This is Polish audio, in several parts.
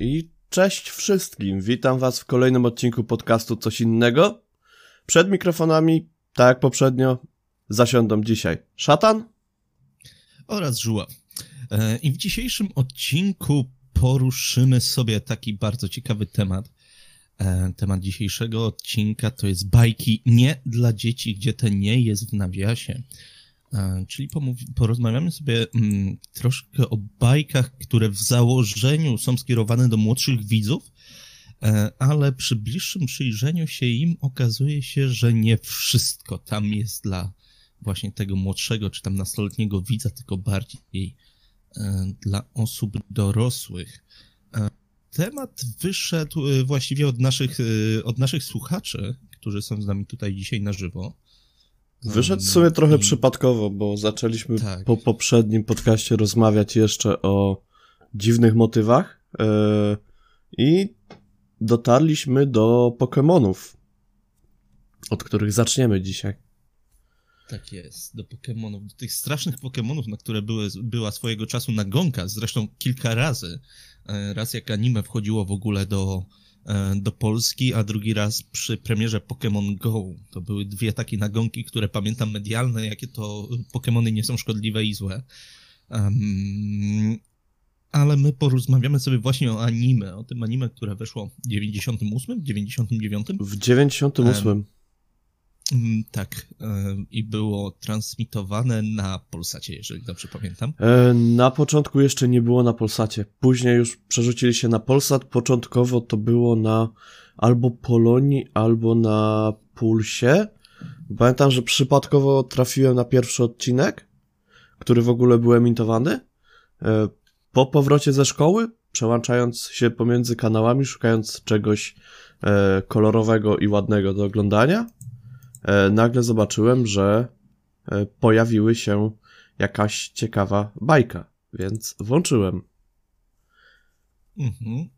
I cześć wszystkim. Witam Was w kolejnym odcinku podcastu Coś innego. Przed mikrofonami, tak jak poprzednio, zasiądą dzisiaj Szatan oraz Żuła. E, I w dzisiejszym odcinku poruszymy sobie taki bardzo ciekawy temat. E, temat dzisiejszego odcinka to jest bajki nie dla dzieci, gdzie to nie jest w nawiasie. E, czyli porozmawiamy sobie mm, troszkę o bajkach, które w założeniu są skierowane do młodszych widzów, e, ale przy bliższym przyjrzeniu się im okazuje się, że nie wszystko tam jest dla właśnie tego młodszego czy tam nastoletniego widza, tylko bardziej e, dla osób dorosłych. Temat wyszedł właściwie od naszych, od naszych słuchaczy, którzy są z nami tutaj dzisiaj na żywo. Wyszedł sobie trochę I... przypadkowo, bo zaczęliśmy tak. po poprzednim podcaście rozmawiać jeszcze o dziwnych motywach yy, i dotarliśmy do Pokémonów, od których zaczniemy dzisiaj. Tak jest, do Pokémonów, do tych strasznych Pokémonów, na które były, była swojego czasu nagonka, zresztą kilka razy. E, raz jak anime wchodziło w ogóle do, do Polski, a drugi raz przy premierze Pokémon Go. To były dwie takie nagonki, które pamiętam medialne, jakie to Pokémony nie są szkodliwe i złe. Um, ale my porozmawiamy sobie właśnie o anime, o tym anime, które weszło w 98, 99? W 98. Um, tak, e, i było transmitowane na Polsacie, jeżeli dobrze pamiętam. E, na początku jeszcze nie było na Polsacie. Później już przerzucili się na Polsat. Początkowo to było na albo Polonii, albo na Pulsie. Pamiętam, że przypadkowo trafiłem na pierwszy odcinek, który w ogóle był emitowany. E, po powrocie ze szkoły, przełączając się pomiędzy kanałami, szukając czegoś kolorowego i ładnego do oglądania nagle zobaczyłem, że e, pojawiły się jakaś ciekawa bajka, więc włączyłem. Mhm.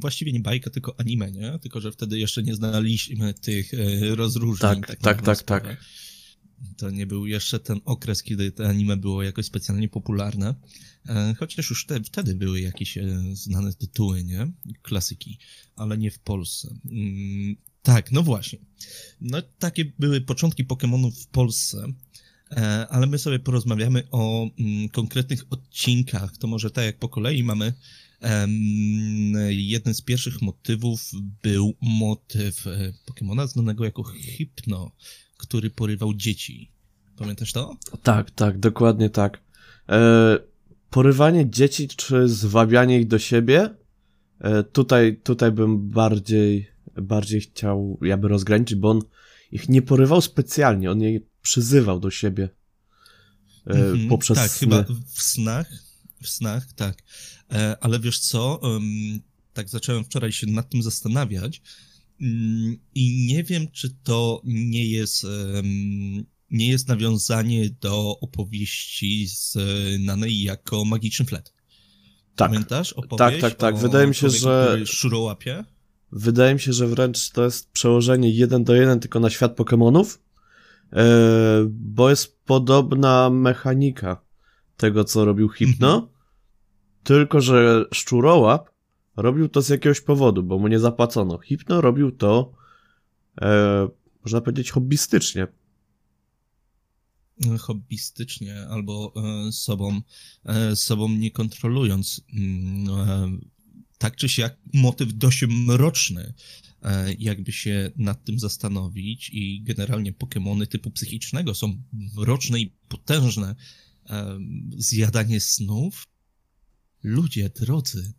Właściwie nie bajka, tylko anime, nie? Tylko, że wtedy jeszcze nie znaliśmy tych e, rozróżnień. Tak, tak, tak, tak. To nie był jeszcze ten okres, kiedy te anime było jakoś specjalnie popularne. Chociaż już te, wtedy były jakieś znane tytuły, nie? Klasyki, ale nie w Polsce. Tak, no właśnie. No takie były początki Pokémonów w Polsce, e, ale my sobie porozmawiamy o mm, konkretnych odcinkach. To może tak jak po kolei mamy. jeden z pierwszych motywów był motyw e, Pokémona znanego jako Hypno, który porywał dzieci. Pamiętasz to? Tak, tak, dokładnie tak. E, porywanie dzieci czy zwabianie ich do siebie? Tutaj, tutaj bym bardziej bardziej chciał jakby rozgraniczyć, bo on ich nie porywał specjalnie, on je przyzywał do siebie mm -hmm, poprzez Tak, sny. chyba w snach, w snach, tak. E, ale wiesz co, tak zacząłem wczoraj się nad tym zastanawiać mm, i nie wiem, czy to nie jest nie jest nawiązanie do opowieści znanej jako Magiczny Flet. Tak. Pamiętasz opowieść Tak, tak, tak. Wydaje mi się, że... Szurołapie? Wydaje mi się, że wręcz to jest przełożenie jeden do jeden tylko na świat Pokémonów, e, bo jest podobna mechanika tego, co robił Hypno, mhm. tylko że Szczurołap robił to z jakiegoś powodu, bo mu nie zapłacono. Hypno robił to, e, można powiedzieć, hobbystycznie. Hobbystycznie albo e, sobą, e, sobą nie kontrolując. Mm, e, tak czy siak motyw dość mroczny, e, jakby się nad tym zastanowić i generalnie Pokémony typu psychicznego są mroczne i potężne. E, zjadanie snów? Ludzie, drodzy,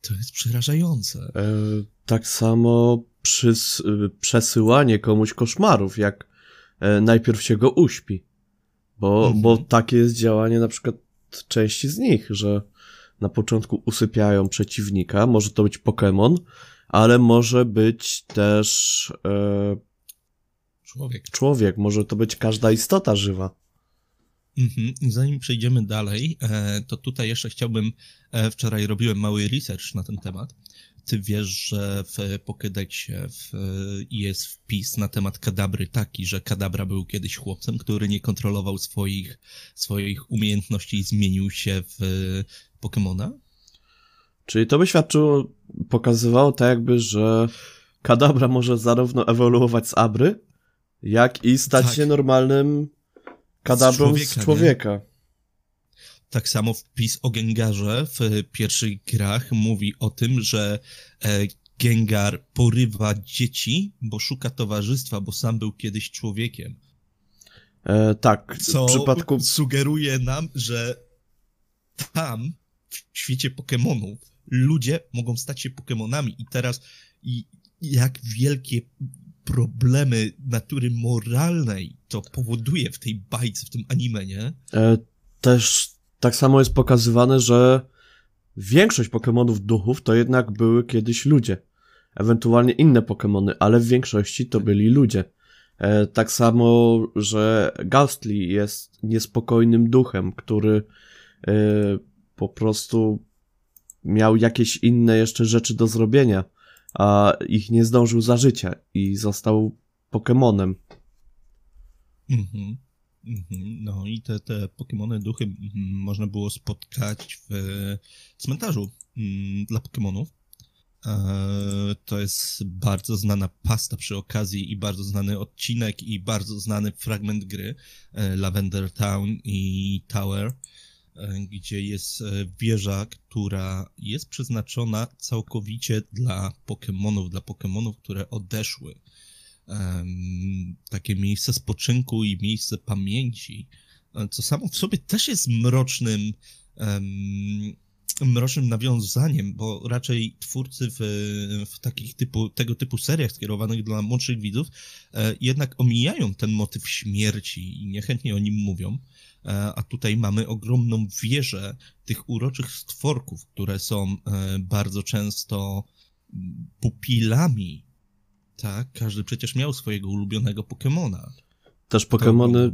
to jest przerażające. E, tak samo przys przesyłanie komuś koszmarów, jak e, najpierw się go uśpi. Bo, mhm. bo takie jest działanie na przykład części z nich, że na początku usypiają przeciwnika. Może to być Pokémon, ale może być też e, człowiek. Człowiek, może to być każda istota żywa. Mhm. Zanim przejdziemy dalej, e, to tutaj jeszcze chciałbym, e, wczoraj robiłem mały research na ten temat. Ty wiesz, że w Pokédexie jest wpis na temat kadabry taki, że kadabra był kiedyś chłopcem, który nie kontrolował swoich, swoich umiejętności i zmienił się w Pokemona? Czyli to by świadczyło, pokazywało tak jakby, że kadabra może zarówno ewoluować z Abry, jak i stać tak. się normalnym kadabrą z człowieka. Z człowieka. Tak samo wpis o Gengarze w pierwszych grach mówi o tym, że e, Gengar porywa dzieci, bo szuka towarzystwa, bo sam był kiedyś człowiekiem. E, tak, Co w przypadku... sugeruje nam, że tam, w świecie Pokémonów, ludzie mogą stać się Pokémonami i teraz i jak wielkie problemy natury moralnej to powoduje w tej bajce, w tym anime, nie? E, też tak samo jest pokazywane, że większość Pokémonów duchów to jednak były kiedyś ludzie. Ewentualnie inne Pokémony, ale w większości to byli ludzie. E, tak samo, że Ghastly jest niespokojnym duchem, który e, po prostu miał jakieś inne jeszcze rzeczy do zrobienia, a ich nie zdążył za życia i został Pokemonem. Mhm. Mhm. No i te, te Pokemony duchy mm, można było spotkać w cmentarzu mm, dla Pokemonów. E, to jest bardzo znana pasta przy okazji i bardzo znany odcinek i bardzo znany fragment gry e, Lavender Town i Tower, gdzie jest wieża, która jest przeznaczona całkowicie dla Pokémonów, dla Pokémonów, które odeszły. Takie miejsce spoczynku i miejsce pamięci, co samo w sobie też jest mrocznym mrocznym nawiązaniem, bo raczej twórcy w, w takich typu, tego typu seriach skierowanych dla młodszych widzów e, jednak omijają ten motyw śmierci i niechętnie o nim mówią. E, a tutaj mamy ogromną wieżę tych uroczych stworków, które są e, bardzo często pupilami. Tak, każdy przecież miał swojego ulubionego Pokemona. Też Pokemony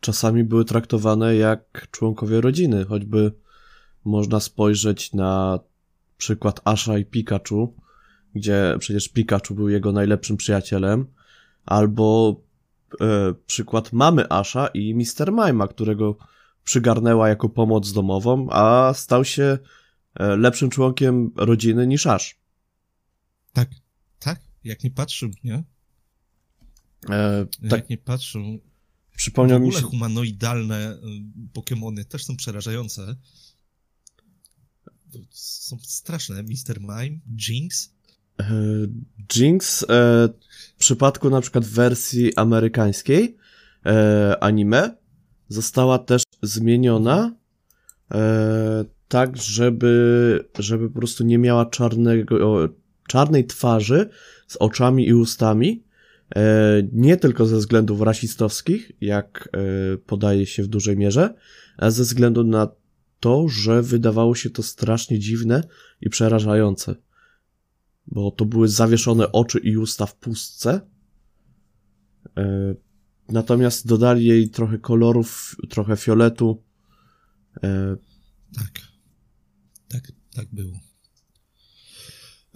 czasami były traktowane jak członkowie rodziny, choćby można spojrzeć na przykład Asha i Pikachu, gdzie przecież Pikachu był jego najlepszym przyjacielem, albo e, przykład mamy Asha i Mr. Mima, którego przygarnęła jako pomoc domową, a stał się e, lepszym członkiem rodziny niż Ash. Tak, tak, jak nie patrzył, nie? E, tak. Jak nie patrzył. Przypomniał mi się... humanoidalne y, Pokémony też są przerażające są straszne. Mr. Mime, Jinx. E, Jinx e, w przypadku na przykład wersji amerykańskiej e, anime została też zmieniona tak, żeby, żeby po prostu nie miała czarnego, czarnej twarzy z oczami i ustami. Nie tylko ze względów rasistowskich, jak podaje się w dużej mierze, a ze względu na to, że wydawało się to strasznie dziwne i przerażające. Bo to były zawieszone oczy i usta w pustce. E, natomiast dodali jej trochę kolorów, trochę fioletu. E, tak. Tak, tak było.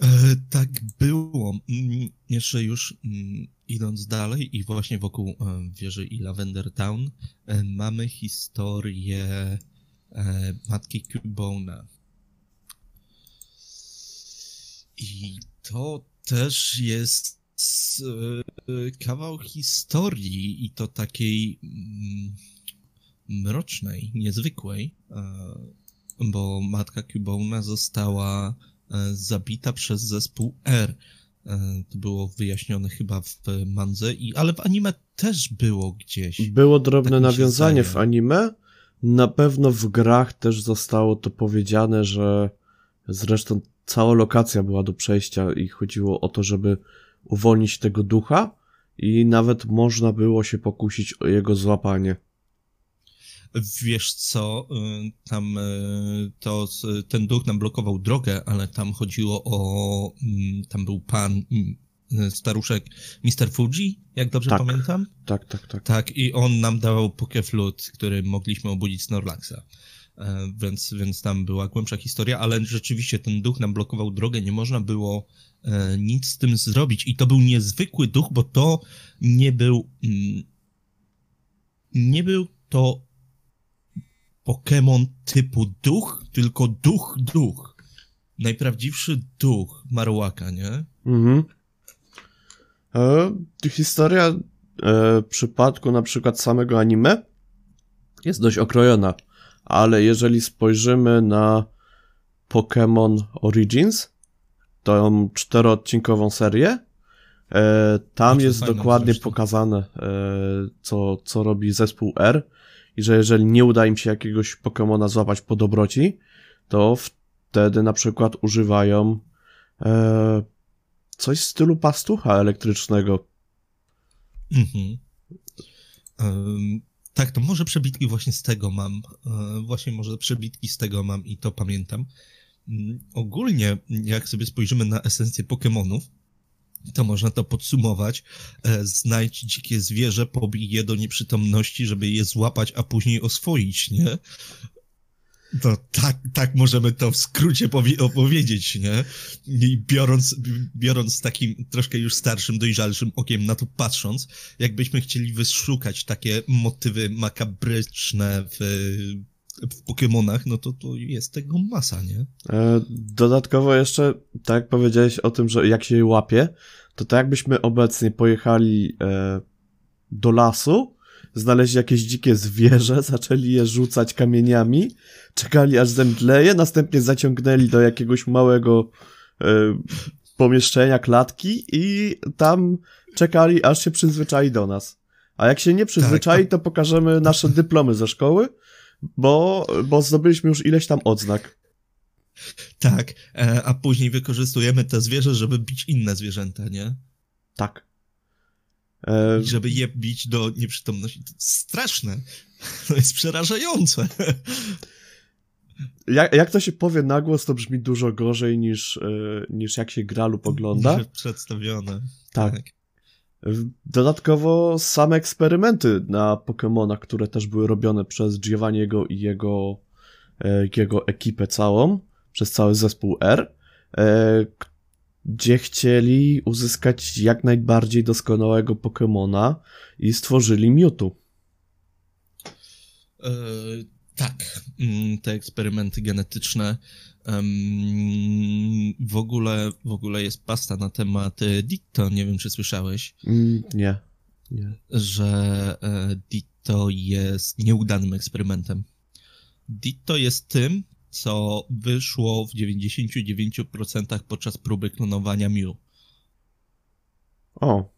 E, tak było. Mm, jeszcze już mm, idąc dalej i właśnie wokół wieży i Lavender Town mamy historię matki Cubona. I to też jest e, kawał historii i to takiej mm, mrocznej, niezwykłej, e, bo matka Cubona została e, zabita przez zespół R. To było wyjaśnione chyba w Mandze, i, ale w anime też było gdzieś. Było drobne tak nawiązanie w anime, na pewno w grach też zostało to powiedziane, że zresztą cała lokacja była do przejścia i chodziło o to, żeby uwolnić tego ducha i nawet można było się pokusić o jego złapanie. Wiesz co, y, tam y, to ten duch nam blokował drogę, ale tam chodziło o mm, tam był pan mm, staruszek Mr. Fuji, jak dobrze tak, pamiętam? Tak, tak, tak. Tak, i on nam dawał pokeflut, który mogliśmy obudzić Snorlaxa. E, więc, więc tam była głębsza historia, ale rzeczywiście ten duch nam blokował drogę, nie można było e, nic z tym zrobić. I to był niezwykły duch, bo to nie był. Mm, nie był to Pokémon typu duch, tylko duch, duch. najprawdziwszy duch Marowaka, nie? Mhm. E, historia e, przypadku na przykład samego anime jest dość okrojona, ale jeżeli spojrzymy na Pokémon Origins, tą czteroodcinkową serię, e, tam jest dokładnie zresztą. pokazane, e, co, co robi zespół R i że jeżeli nie uda im się jakiegoś Pokémona złapać po dobroci, to wtedy na przykład używają e, coś w stylu pastucha elektrycznego. Mhm. Um, tak, to może przebitki właśnie z tego mam. E, właśnie może przebitki z tego mam i to pamiętam. Um, ogólnie, jak sobie spojrzymy na esencję Pokémonów, to można to podsumować. E, znajdź dzikie zwierzę, pobij je do nieprzytomności, żeby je złapać, a później oswoić, nie? To tak, tak możemy to w skrócie opowiedzieć, nie? I biorąc, biorąc takim troszkę już starszym, dojrzalszym okiem na to patrząc, jakbyśmy chcieli wyszukać takie motywy makabryczne w, w Pokémonach, no to, to jest tego masa, nie? E, dodatkowo jeszcze, tak powiedziałeś o tym, że jak się je łapie, to tak jakbyśmy obecnie pojechali e, do lasu, znaleźli jakieś dzikie zwierzę, zaczęli je rzucać kamieniami, czekali aż zemdleje, następnie zaciągnęli do jakiegoś małego e, pomieszczenia, klatki i tam czekali aż się przyzwyczai do nas. A jak się nie przyzwyczai, tak. to pokażemy nasze dyplomy ze szkoły, bo, bo zdobyliśmy już ileś tam odznak. Tak, e, a później wykorzystujemy te zwierzę, żeby bić inne zwierzęta, nie? Tak. E... Żeby je bić do nieprzytomności. To straszne. To jest przerażające. Jak, jak to się powie na głos, to brzmi dużo gorzej niż, e, niż jak się gra lub ogląda. Niż przedstawione. Tak. tak. Dodatkowo same eksperymenty na Pokémonach, które też były robione przez Giovanniego i jego, e, jego ekipę całą, przez cały zespół R, e, gdzie chcieli uzyskać jak najbardziej doskonałego Pokémona i stworzyli Mewtwo. E, tak, mm, te eksperymenty genetyczne. w, ogóle, w ogóle jest pasta na temat Ditto, nie wiem czy słyszałeś. Mm, nie, nie. Że e, Ditto jest nieudanym eksperymentem. Ditto jest tym, co wyszło w 99% podczas próby klonowania Mew. O.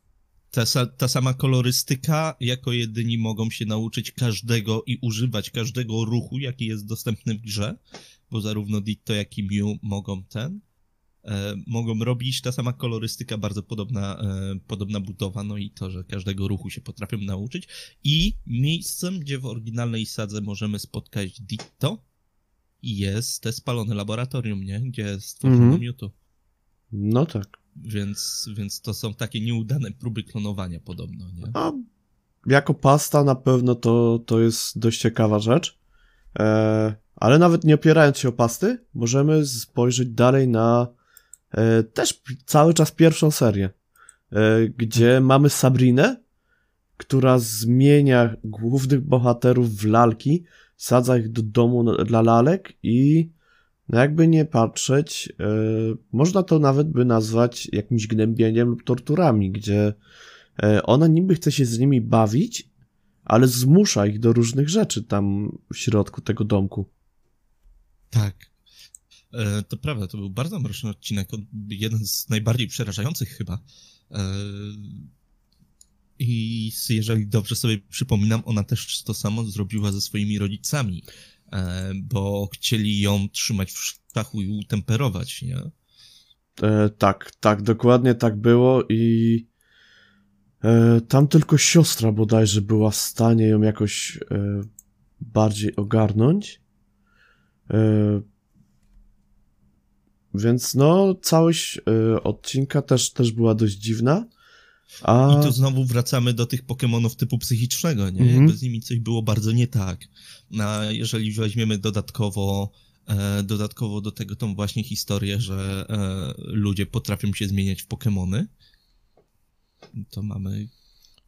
Ta, ta sama kolorystyka, jako jedyni mogą się nauczyć każdego i używać każdego ruchu, jaki jest dostępny w grze, bo zarówno Ditto, jak i Mew mogą ten, e, mogą robić ta sama kolorystyka, bardzo podobna, e, podobna budowa, no i to, że każdego ruchu się potrafią nauczyć. I miejscem, gdzie w oryginalnej sadze możemy spotkać Ditto, jest te spalone laboratorium, nie? Gdzie stworzono mm -hmm. Mewtwo. No tak. Więc, więc to są takie nieudane próby klonowania podobno, nie? A jako pasta na pewno to, to jest dość ciekawa rzecz. E, ale nawet nie opierając się o pasty, możemy spojrzeć dalej na e, też cały czas pierwszą serię, e, gdzie mhm. mamy Sabrinę, która zmienia głównych bohaterów w lalki, sadza ich do domu dla lalek i no jakby nie patrzeć, yy, można to nawet by nazwać jakimś gnębieniem lub torturami, gdzie yy, ona niby chce się z nimi bawić, ale zmusza ich do różnych rzeczy tam w środku tego domku. Tak. E, to prawda, to był bardzo mroczny odcinek, jeden z najbardziej przerażających chyba. E, I jeżeli dobrze sobie przypominam, ona też to samo zrobiła ze swoimi rodzicami. E, bo chcieli ją trzymać w sztachu i utemperować, nie? E, tak, tak, dokładnie tak było i e, tam tylko siostra bodajże była w stanie ją jakoś e, bardziej ogarnąć. E, więc no, całość e, odcinka też, też była dość dziwna. A... I to znowu wracamy do tych Pokémonów typu psychicznego, nie? Mhm. z nimi coś było bardzo nie tak. A jeżeli weźmiemy dodatkowo, e, dodatkowo do tego tą właśnie historię, że e, ludzie potrafią się zmieniać w Pokémony, to mamy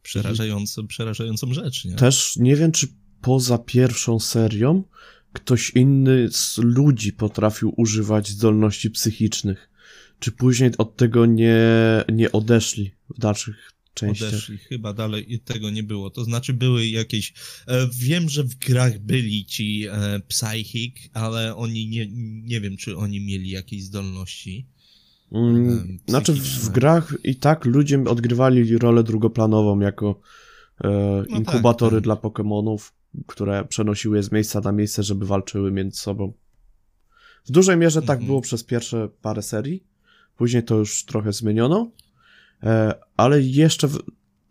przerażającą, przerażającą rzecz, nie? Też nie wiem, czy poza pierwszą serią ktoś inny z ludzi potrafił używać zdolności psychicznych. Czy później od tego nie, nie odeszli w dalszych częściach? Odeszli, chyba dalej tego nie było. To znaczy były jakieś... E, wiem, że w grach byli ci e, Psychic, ale oni nie, nie wiem, czy oni mieli jakieś zdolności. Mm, znaczy w, w, grach i tak ludzie odgrywali rolę drugoplanową jako e, no inkubatory tak, tak. dla Pokémonów, które przenosiły je z miejsca na miejsce, żeby walczyły między sobą. W dużej mierze tak mhm. było przez pierwsze parę serii, później to już trochę zmieniono, e, ale jeszcze w,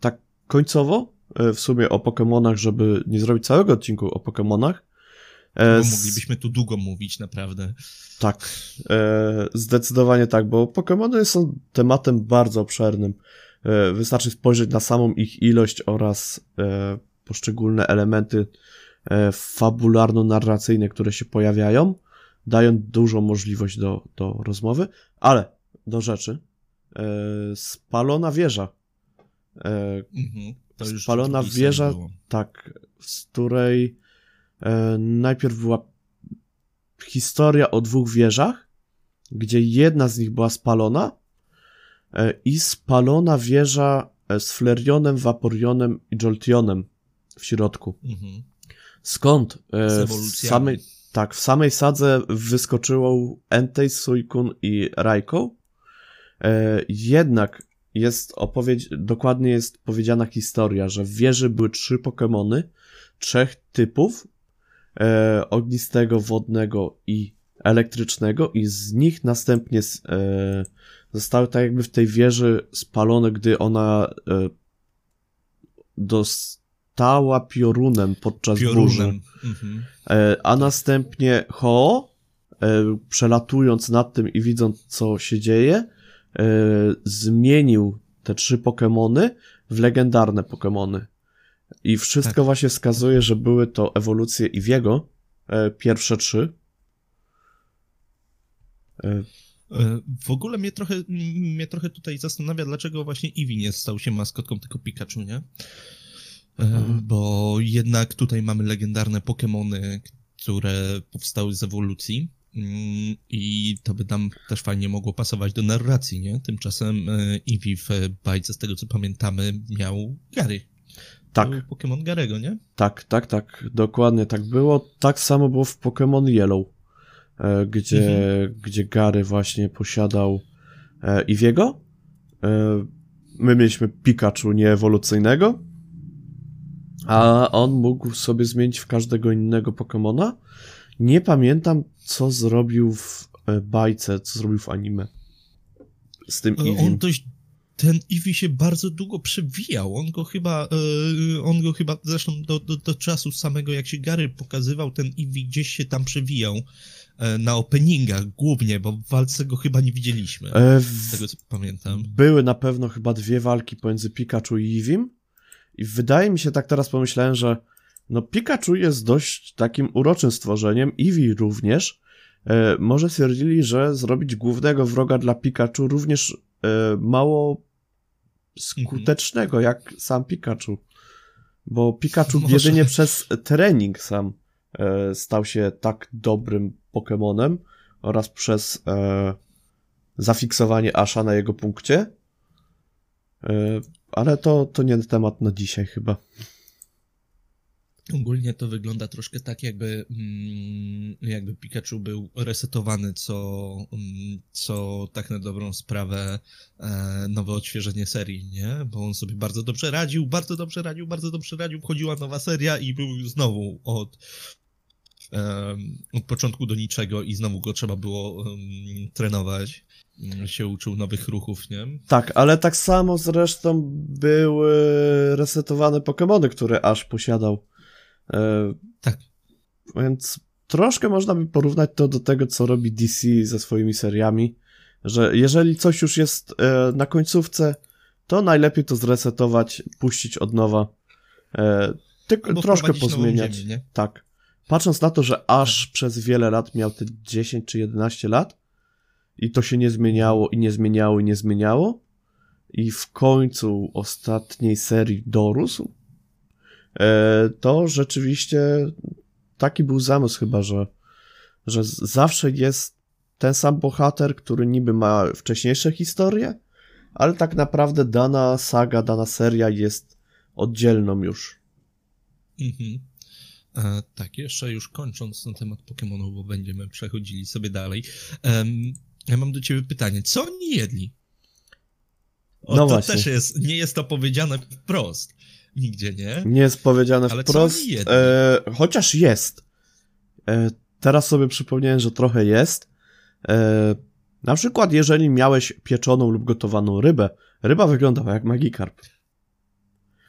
tak końcowo, e, w sumie o Pokémonach, żeby nie zrobić całego odcinku o Pokémonach, e, bo moglibyśmy tu długo mówić, naprawdę. Tak, zdecydowanie tak, bo Pokémony są tematem bardzo obszernym. Wystarczy spojrzeć na samą ich ilość oraz poszczególne elementy fabularno-narracyjne, które się pojawiają, dają dużą możliwość do, do rozmowy, ale do rzeczy. E, spalona wieża. E, mhm, spalona wieża, tak, z której najpierw była historia o dwóch wieżach, gdzie jedna z nich była spalona i spalona wieża z Flerionem, Vaporionem i Joltionem w środku. Mhm. Skąd? E, w samej, tak, w samej sadze wyskoczyło Entei, Suikun i Raiko. E, jednak jest opowiedź, dokładnie jest powiedziana historia, że w wieży były trzy Pokémony, trzech typów, e, ognistego, wodnego i elektrycznego i z nich następnie e, zostały tak jakby w tej wieży spalone, gdy ona e, dos, stała piorunem podczas piorunem. burzy. Mhm. E, a następnie Ho, e, przelatując nad tym i widząc, co się dzieje, zmienił te trzy Pokémony w legendarne Pokémony. I wszystko tak. właśnie wskazuje, że były to ewolucje Iwiego, pierwsze trzy. W ogóle mnie trochę, mnie trochę tutaj zastanawia, dlaczego właśnie Eevee nie stał się maskotką tylko Pikachu, nie? Mhm. Bo jednak tutaj mamy legendarne Pokémony, które powstały z ewolucji. Mm, I to by nam też fajnie mogło pasować do narracji, nie? Tymczasem e, Eevee w bajce, z tego co pamiętamy, miał Gary. Tak. Pokémon Garego, nie? Tak, tak, tak. Dokładnie tak było. Tak samo było w Pokémon Yellow, e, gdzie, mhm. gdzie Gary właśnie posiadał e, Eevee'ego. My mieliśmy Pikachu nieewolucyjnego, a on mógł sobie zmienić w każdego innego Pokemona. Nie pamiętam, co zrobił w e, bajce, co zrobił w anime. Z tym Eevee. On dość ten Eevee się bardzo długo przewijał. On go chyba, yy, on go chyba, zresztą do, do, do, czasu samego, jak się Gary pokazywał, ten Eevee gdzieś się tam przewijał yy, na openingach głównie, bo w walce go chyba nie widzieliśmy. E, w... Z tego co pamiętam. Były na pewno chyba dwie walki pomiędzy Pikachu i Eevee. I wydaje mi się, tak teraz pomyślałem, że no Pikachu jest dość takim uroczym stworzeniem, Eevee również. E, może stwierdzili, że zrobić głównego wroga dla Pikachu również e, mało skutecznego, mhm. jak sam Pikachu. Bo Pikachu może. jedynie przez trening sam e, stał się tak dobrym Pokémonem oraz przez e, zafiksowanie Asha na jego punkcie. E, ale to, to nie temat na dzisiaj chyba. Ogólnie to wygląda troszkę tak, jakby, mm, jakby Pikachu był resetowany co, mm, co tak na dobrą sprawę e, nowe odświeżenie serii, nie? Bo on sobie bardzo dobrze radził, bardzo dobrze radził, bardzo dobrze radził, wchodziła nowa seria i był znowu od, od początku do niczego i znowu go trzeba było trenować się uczył nowych ruchów, nie? Tak, ale tak samo zresztą były resetowane Pokémony, które aż posiadał. E, tak. Więc troszkę można by porównać to do tego, co robi DC ze swoimi seriami, że jeżeli coś już jest e, na końcówce, to najlepiej to zresetować, puścić od nowa, e, tylko troszkę pozmieniać. Ziemię, tak. Patrząc na to, że aż tak. przez wiele lat miał te 10 czy 11 lat, i to się nie zmieniało i nie zmieniało i nie zmieniało. I w końcu ostatniej serii dorósł. E, to rzeczywiście taki był zamysł chyba, że, że zawsze jest ten sam bohater, który niby ma wcześniejsze historie, ale tak naprawdę dana saga, dana seria jest oddzielną już. Mhm. E, tak, jeszcze już kończąc na temat Pokémonów, bo będziemy przechodzili sobie dalej. Um, ja mam do ciebie pytanie, co oni jedli? O, no to właśnie. też jest, nie jest to powiedziane wprost. Nigdzie, nie? Nie jest powiedziane Ale wprost. E, chociaż jest. E, teraz sobie przypomniałem, że trochę jest. E, na przykład, jeżeli miałeś pieczoną lub gotowaną rybę, ryba wyglądała jak Magikarp.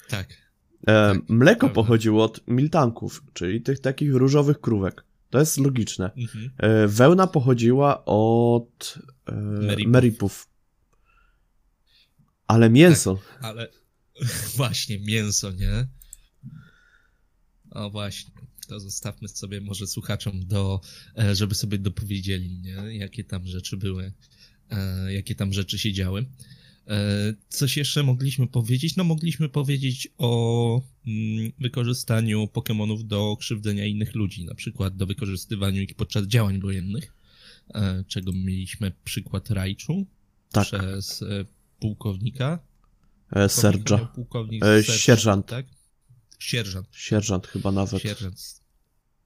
Tak. E, tak mleko prawda. pochodziło od miltanków, czyli tych takich różowych krówek. To jest logiczne. Mhm. E, wełna pochodziła od e, meripów. meripów. Ale mięso. Tak, ale właśnie, mięso, nie? O właśnie to zostawmy sobie może słuchaczom do, e, żeby sobie dopowiedzieli, nie? jakie tam rzeczy były, e, jakie tam rzeczy się działy. E, coś jeszcze mogliśmy powiedzieć? No mogliśmy powiedzieć o mm, wykorzystaniu Pokémonów do krzywdzenia innych ludzi, na przykład do wykorzystywaniu ich podczas działań wojennych, czego mieliśmy przykład Raichu tak. przez pułkownika. Serdża. Pułkownik, e, sierżant. Tak? Sierżant. Sierżant chyba nawet. Sierżant.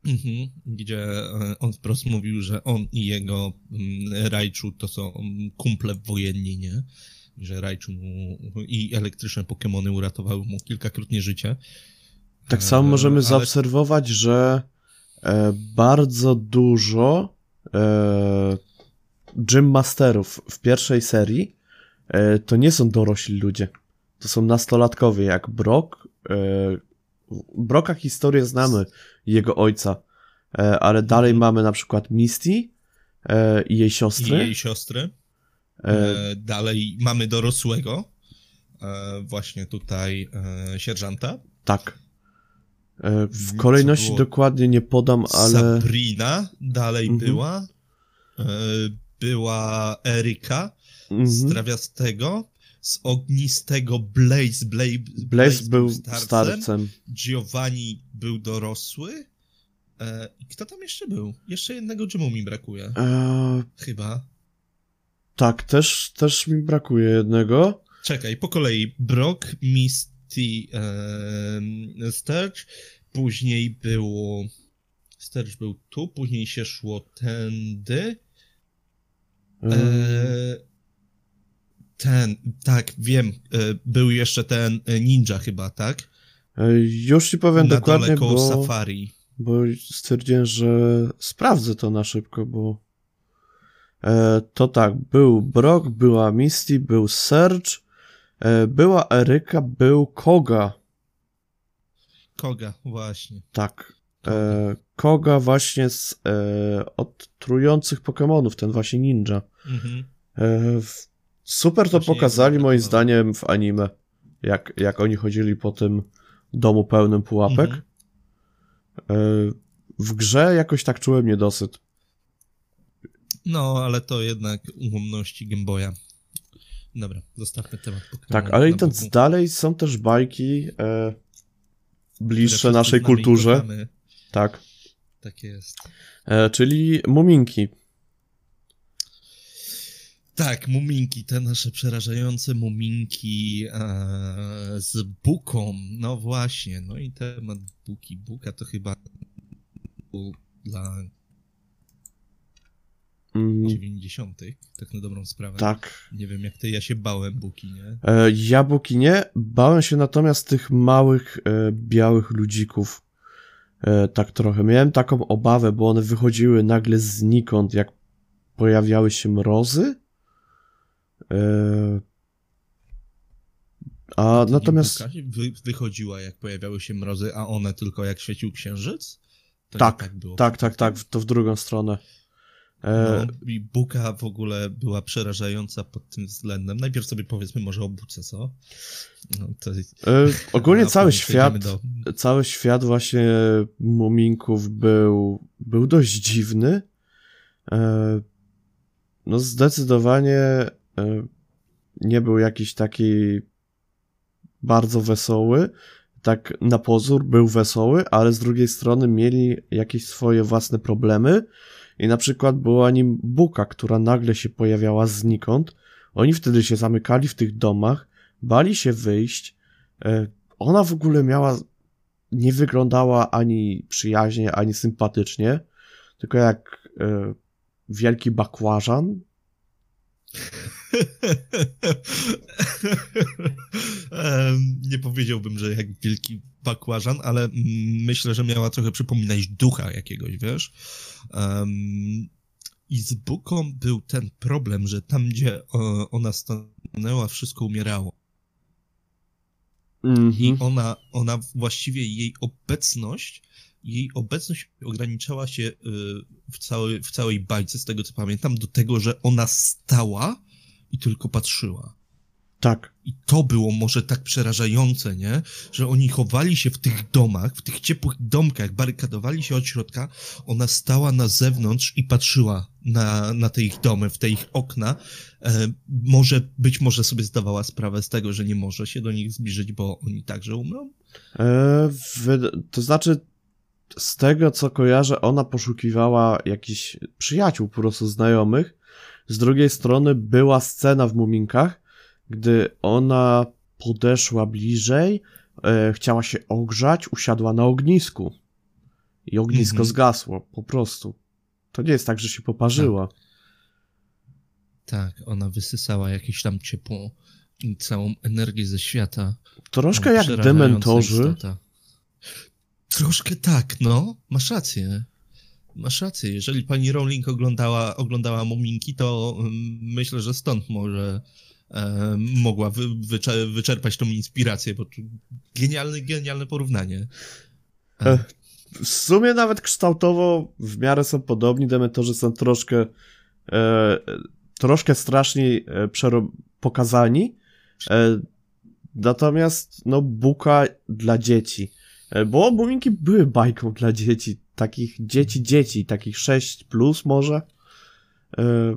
Mhm, gdzie e, on wprost mówił, że on i jego mm, Raichu to są kumple wojenni, nie? Że Raichu i elektryczne Pokémony uratowały mu kilkakrotnie życie. Tak samo możemy Ale... zaobserwować, że e, bardzo dużo e, Gym Masterów w pierwszej serii e, to nie są dorośli ludzie. To są nastolatkowie, jak Brock, e, Broka historię znamy, jego ojca, e, ale dalej mhm. mamy na przykład Misty e, i jej siostry. I jej siostry. E, dalej mamy dorosłego, właśnie tutaj sierżanta. Tak. W kolejności dokładnie nie podam, ale... Sabrina dalej mhm. była. Była Eryka mhm. z Trawiastego z ognistego Blaze. Blaze, Blaze, Blaze był starcem. starcem. Giovanni był dorosły. E, kto tam jeszcze był? Jeszcze jednego Jimu mi brakuje. E... Chyba. Tak, też, też mi brakuje jednego. Czekaj, po kolei. Brock, Misty, e, Sturge. Później było... Sturge był tu, później się szło tędy. E... e ten, tak, wiem, e, był jeszcze ten e, ninja chyba, tak? E, już ci powiem na dokładnie, dole bo, Safari. bo stwierdziłem, że sprawdzę to na szybko, bo to tak, był Brock, była Misty, był Serge, była Eryka, był Koga. Koga, właśnie. Tak. Koga właśnie z od trujących Pokémonów, ten właśnie ninja. Mhm. Super to pokazali moim zdaniem w anime. Jak, jak oni chodzili po tym domu pełnym pułapek. Mhm. E, w grze jakoś tak czułem niedosyt. No, ale to jednak ułomności Gameboya. Dobra, zostawmy temat. Tak, ale idąc boku. dalej, są też bajki e, bliższe naszej kulturze. Tak. Tak jest. E, czyli Muminki. Tak, muminki, te nasze przerażające muminki e, z buką. No właśnie, no i temat buki. Buka to chyba dla mm. 90. tak na dobrą sprawę. Tak. Nie wiem jak ty, ja się bałem buki, nie? E, ja buki nie, bałem się natomiast tych małych, e, białych ludzików. E, tak trochę. Miałem taką obawę, bo one wychodziły nagle znikąd, jak pojawiały się mrozy E, a natomiast. Wy, wychodziła, jak pojawiały się mrozy, a one tylko jak świecił księżyc? To tak, tak, było tak, tak, tak, to w drugą stronę. E... No, I Buka w ogóle była przerażająca pod tym względem. Najpierw sobie powiedzmy może o Buce, co? No, to... e, ogólnie cały świat, do... cały świat właśnie muminków był, był dość dziwny. E, no zdecydowanie nie był jakiś taki bardzo wesoły. tak na pozór był wesoły, ale z drugiej strony mieli jakieś swoje własne problemy i na przykład była nim Buka, która nagle się pojawiała znikąd. Oni wtedy się zamykali w tych domach, bali się wyjść. E, ona w ogóle miała, nie wyglądała ani przyjaźnie, ani sympatycznie, tylko jak e, wielki bakłażan. nie powiedziałbym, że jak wielki bakłażan, ale myślę, że miała trochę przypominać ducha jakiegoś, wiesz? Um, I z Buką był ten problem, że tam, gdzie ona stanęła, wszystko umierało. Mm -hmm. I ona, ona właściwie jej obecność jej obecność ograniczała się y, w, całej, w całej bajce, z tego co pamiętam, do tego, że ona stała i tylko patrzyła. Tak. I to było może tak przerażające, nie? Że oni chowali się w tych domach, w tych ciepłych domkach, barykadowali się od środka. Ona stała na zewnątrz i patrzyła na, na te ich domy, w te ich okna. E, może, być może sobie zdawała sprawę z tego, że nie może się do nich zbliżyć, bo oni także umrą? E, to znaczy, z tego co kojarzę, ona poszukiwała jakichś przyjaciół, po prostu znajomych. Z drugiej strony była scena w Muminkach, gdy ona podeszła bliżej, e, chciała się ogrzać, usiadła na ognisku. I ognisko mhm. zgasło, po prostu. To nie jest tak, że się poparzyła. Tak. tak, ona wysysała jakieś tam ciepło i całą energię ze świata. Troszkę jak dementorzy. Istota. Troszkę tak, no. Masz rację. Masz rację. Jeżeli pani Rowling oglądała, oglądała Muminki, to um, myślę, że stąd może e, mogła wy, wyczer wyczerpać tą inspirację, bo genialne, genialne porównanie. E. W sumie nawet kształtowo w miarę są podobni, dementorzy są troszkę e, troszkę straszniej e, pokazani, e, natomiast no buka dla dzieci. E, bo Muminki były bajką dla dzieci, takich dzieci, dzieci, takich 6 plus może. E,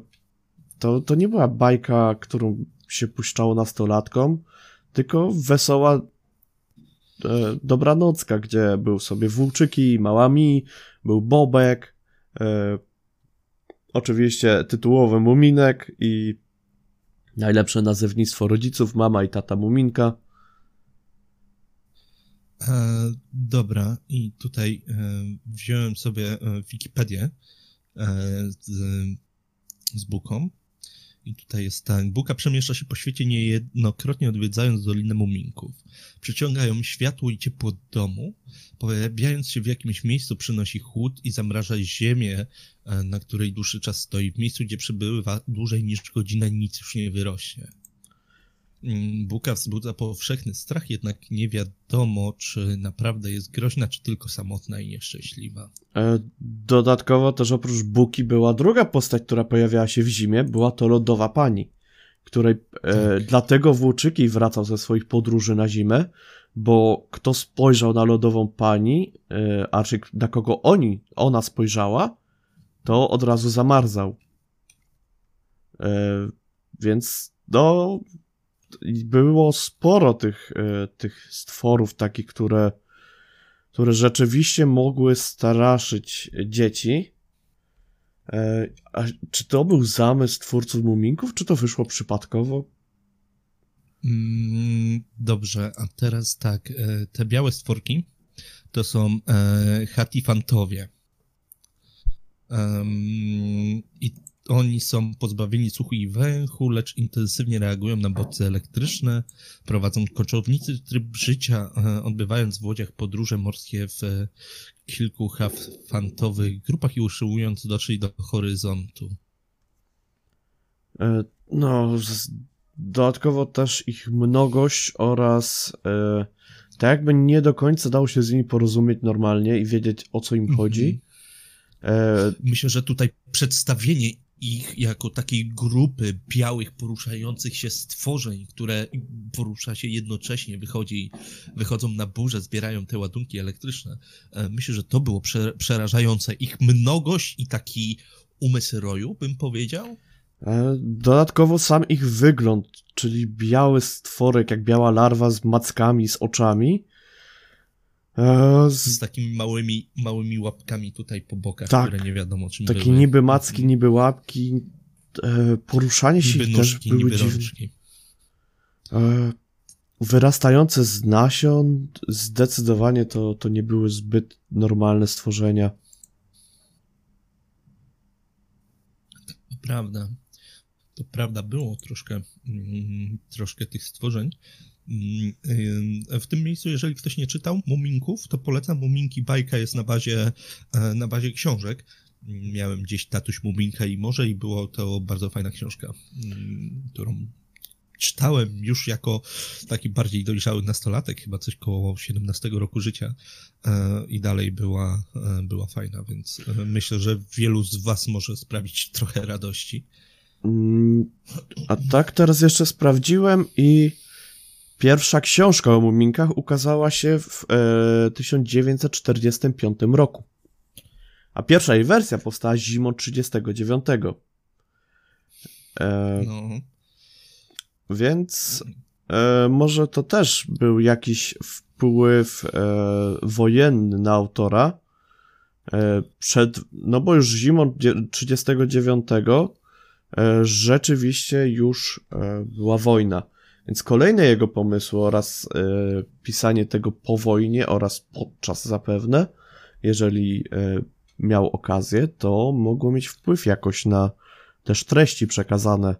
to, to nie była bajka, którą się puszczało nastolatkom, tylko wesoła e, dobranocka, gdzie był sobie Włóczyki, Małami, był Bobek, oczywiście tytułowy Muminek i najlepsze nazewnictwo rodziców, mama i tata Muminka. E, dobra, i tutaj e, wziąłem sobie e, Wikipedię e, z, z Buką. I tutaj jest tak. Buka przemieszcza się po świecie niejednokrotnie odwiedzając Dolinę Muminków. Przyciągają światło i ciepło domu. Pojawiając się w jakimś miejscu przynosi chłód i zamraża ziemię, e, na której dłuższy czas stoi. W miejscu, gdzie przebywa dłużej niż godzina nic już nie wyrośnie. Mm, Buka wzbudza powszechny strach, jednak nie wiadomo, czy naprawdę jest groźna, czy tylko samotna i nieszczęśliwa. E, dodatkowo też oprócz Buki była druga postać, która pojawiała się w zimie, była to Lodowa Pani, której e, tak. dlatego Włóczyki wracał ze swoich podróży na zimę, bo kto spojrzał na Lodową Pani, e, a czy na kogo oni, ona spojrzała, to od razu zamarzał. E, więc no, było sporo tych, e, tych stworów takich, które, które rzeczywiście mogły straszyć dzieci. E, a czy to był zamysł twórców Muminków, czy to wyszło przypadkowo? Mm, dobrze, a teraz tak, e, te białe stworki to są hatifantowie. I oni są pozbawieni słuchu i węchu, lecz intensywnie reagują na bodźce elektryczne, prowadzą koczownicy tryb życia, e, odbywając w łodziach podróże morskie w e, kilku hafantowych grupach i usiłując dotrzeć do horyzontu. E, no, dodatkowo też ich mnogość oraz tak jakby nie do końca dało się z nimi porozumieć normalnie i wiedzieć o co im mhm. chodzi. E, Myślę, że tutaj przedstawienie ich jako takiej grupy białych, poruszających się stworzeń, które porusza się jednocześnie, wychodzi, wychodzą na burzę, zbierają te ładunki elektryczne. E, myślę, że to było przerażające. Ich mnogość i taki umysł roju, bym powiedział. E, dodatkowo sam ich wygląd, czyli biały stworek, jak biała larwa z mackami, z oczami, E, Z takimi małymi, małymi łapkami tutaj po bokach, Tak. które nie wiadomo czym Takie były. niby macki, niby łapki. E, poruszanie się Niby ich też nóżki, były dziwne. rączki. E, wyrastające z nasion, zdecydowanie to, to nie były zbyt normalne stworzenia. To prawda. To prawda, było troszkę, mm, troszkę tych stworzeń. Mm, W tym miejscu, jeżeli ktoś nie czytał Muminków, to polecam Muminki. Bajka jest na bazie, e, na bazie książek. Mm, Miałem gdzieś tatuś Muminka i morze i było to bardzo fajna książka, mm, którą czytałem już jako taki bardziej dojrzały nastolatek, chyba coś koło 17 roku życia e, i dalej była, e, była fajna, więc myślę, że wielu z was może sprawić trochę radości. A tak teraz jeszcze sprawdziłem i pierwsza książka o muminkach ukazała się w e, 1945 roku. A pierwsza jej wersja powstała zimą 39. E, No, Więc e, może to też był jakiś wpływ e, wojenny na autora. E, przed, no bo już zimą dzie- 39 e, rzeczywiście już e, była wojna. Więc kolejne jego pomysły oraz e, pisanie tego po wojnie oraz podczas zapewne, jeżeli e, miał okazję, to mogło mieć wpływ jakoś na też treści przekazane.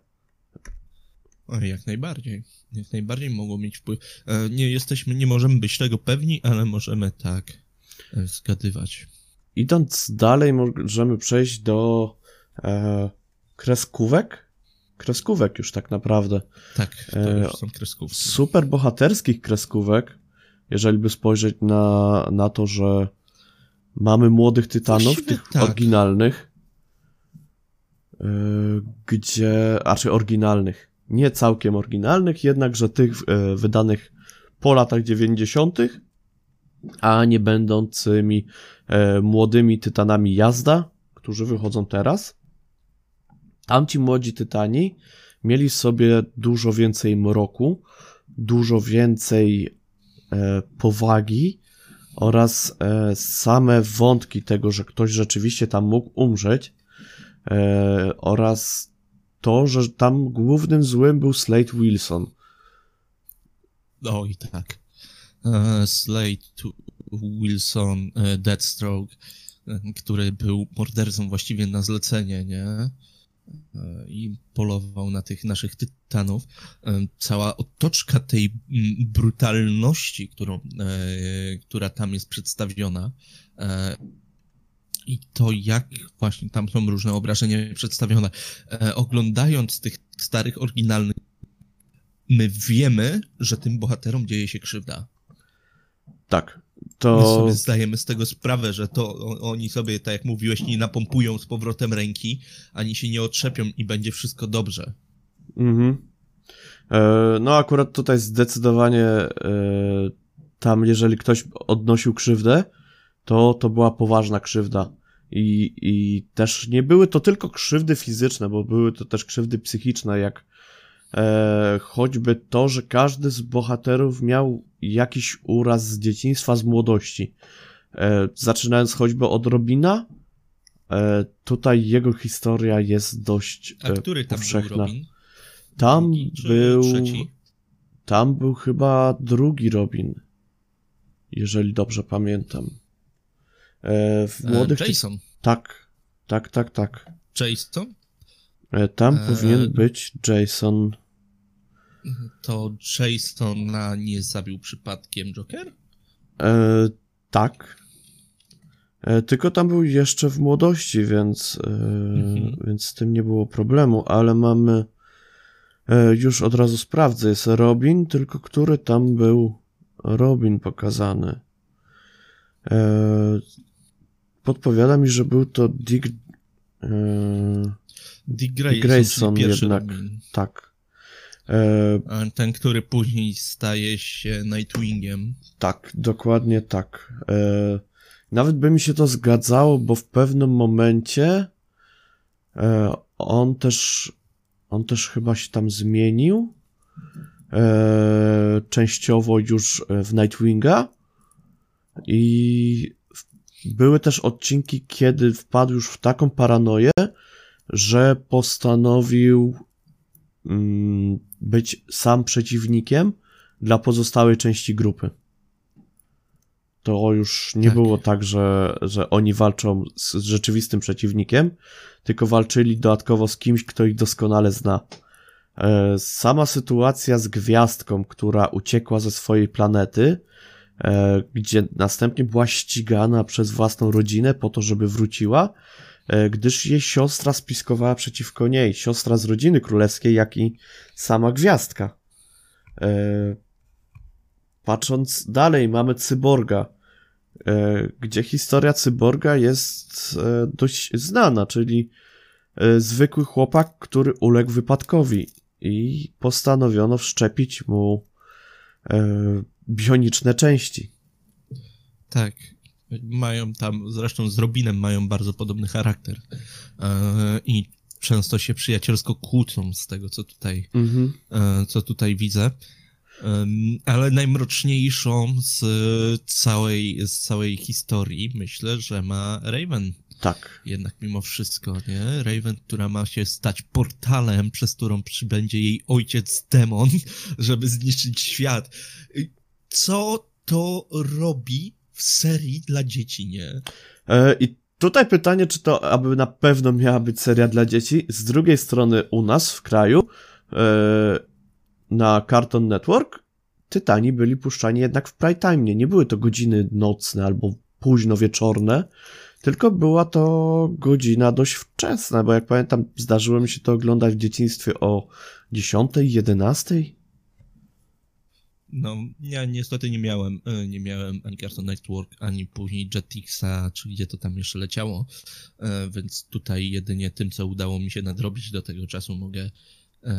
jak najbardziej. Jak najbardziej mogło mieć wpływ. E, Nie jesteśmy, nie możemy być tego pewni, ale możemy tak zgadywać. Idąc dalej, możemy przejść do e, kreskówek. Kreskówek już tak naprawdę. Tak, to E, już są kreskówki. Super bohaterskich kreskówek, jeżeli by spojrzeć na, na to, że mamy młodych tytanów, Właściwie tych tak. oryginalnych, e, gdzie, a czy oryginalnych, nie całkiem oryginalnych, jednakże tych e, wydanych po latach 90., a nie będącymi młodymi tytanami jazda, którzy wychodzą teraz. Tamci młodzi tytani mieli sobie dużo więcej mroku, dużo więcej e, powagi oraz e, same wątki tego, że ktoś rzeczywiście tam mógł umrzeć e, oraz to, że tam głównym złym był Slade Wilson. O i tak. E, Slade, Wilson, e, Deathstroke, e, który był mordercą właściwie na zlecenie, nie? I polował na tych naszych tytanów. E, Cała otoczka tej mm, brutalności, którą, e, która tam jest przedstawiona, e, i to, jak właśnie tam są różne obrażenia przedstawione. Oglądając tych starych, oryginalnych my wiemy, że tym bohaterom dzieje się krzywda. Tak, My to sobie zdajemy z tego sprawę, że to oni sobie, tak jak mówiłeś, nie napompują z powrotem ręki, ani się nie otrzepią i będzie wszystko dobrze. Mhm. E, No, akurat tutaj zdecydowanie e, tam, jeżeli ktoś odnosił krzywdę, to to była poważna krzywda. I, I też nie były to tylko krzywdy fizyczne, bo były to też krzywdy psychiczne, jak choćby to, że każdy z bohaterów miał jakiś uraz z dzieciństwa, z młodości. E, zaczynając choćby od Robina, e, tutaj jego historia jest dość A e, który tam powszechna. był Robin? Tam Drugi był. trzeci? Tam był chyba drugi Robin. Jeżeli dobrze pamiętam. E, w E, młodych. Jason. Tak, tak, tak, tak. Jason? E, tam E, powinien być Jason. To Jasona nie zabił przypadkiem Joker? E, tak. E, tylko tam był jeszcze w młodości, więc, e, Mhm. więc z tym nie było problemu, ale mamy. E, już od razu sprawdzę. Jest Robin, tylko który tam był Robin pokazany. E, podpowiada mi, że był to Dick. E, Dick Grayson, Grayson czyli pierwszy jednak. Robin. tak. E, Ten, który później staje się Nightwingiem. Tak, dokładnie tak. E, nawet by mi się to zgadzało, bo w pewnym momencie e, on też on też chyba się tam zmienił. Częściowo już w Nightwinga. I były też odcinki, kiedy wpadł już w taką paranoję, że postanowił być sam przeciwnikiem dla pozostałej części grupy. To już nie tak. było tak, że, że oni walczą z rzeczywistym przeciwnikiem, tylko walczyli dodatkowo z kimś, kto ich doskonale zna. E, sama sytuacja z gwiazdką, która uciekła ze swojej planety, e, gdzie następnie była ścigana przez własną rodzinę po to, żeby wróciła, gdyż jej siostra spiskowała przeciwko niej, siostra z rodziny królewskiej, jak i sama gwiazdka. Patrząc dalej, mamy cyborga, gdzie historia cyborga jest dość znana, czyli zwykły chłopak, który uległ wypadkowi i postanowiono wszczepić mu e, bioniczne części. Tak. Mają tam, zresztą z Robinem mają bardzo podobny charakter. E, I często się przyjacielsko kłócą z tego, co tutaj, mhm. e, co tutaj widzę. Ale najmroczniejszą z całej, z całej historii myślę, że ma Raven. Tak. Jednak mimo wszystko, nie? Raven, która ma się stać portalem, przez którą przybędzie jej ojciec demon, żeby zniszczyć świat. Co to robi serii dla dzieci, nie? E, I tutaj pytanie, czy to aby na pewno miała być seria dla dzieci. Z drugiej strony u nas w kraju e, na Cartoon Network Tytani byli puszczani jednak w prime time. Nie, nie były to godziny nocne albo późno wieczorne, tylko była to godzina dość wczesna, bo jak pamiętam, zdarzyło mi się to oglądać w dzieciństwie o 10, 11. No, ja niestety nie miałem, e, nie miałem ani Cartoon Network, ani później Jetixa, czy gdzie to tam jeszcze leciało, e, więc tutaj jedynie tym, co udało mi się nadrobić do tego czasu mogę,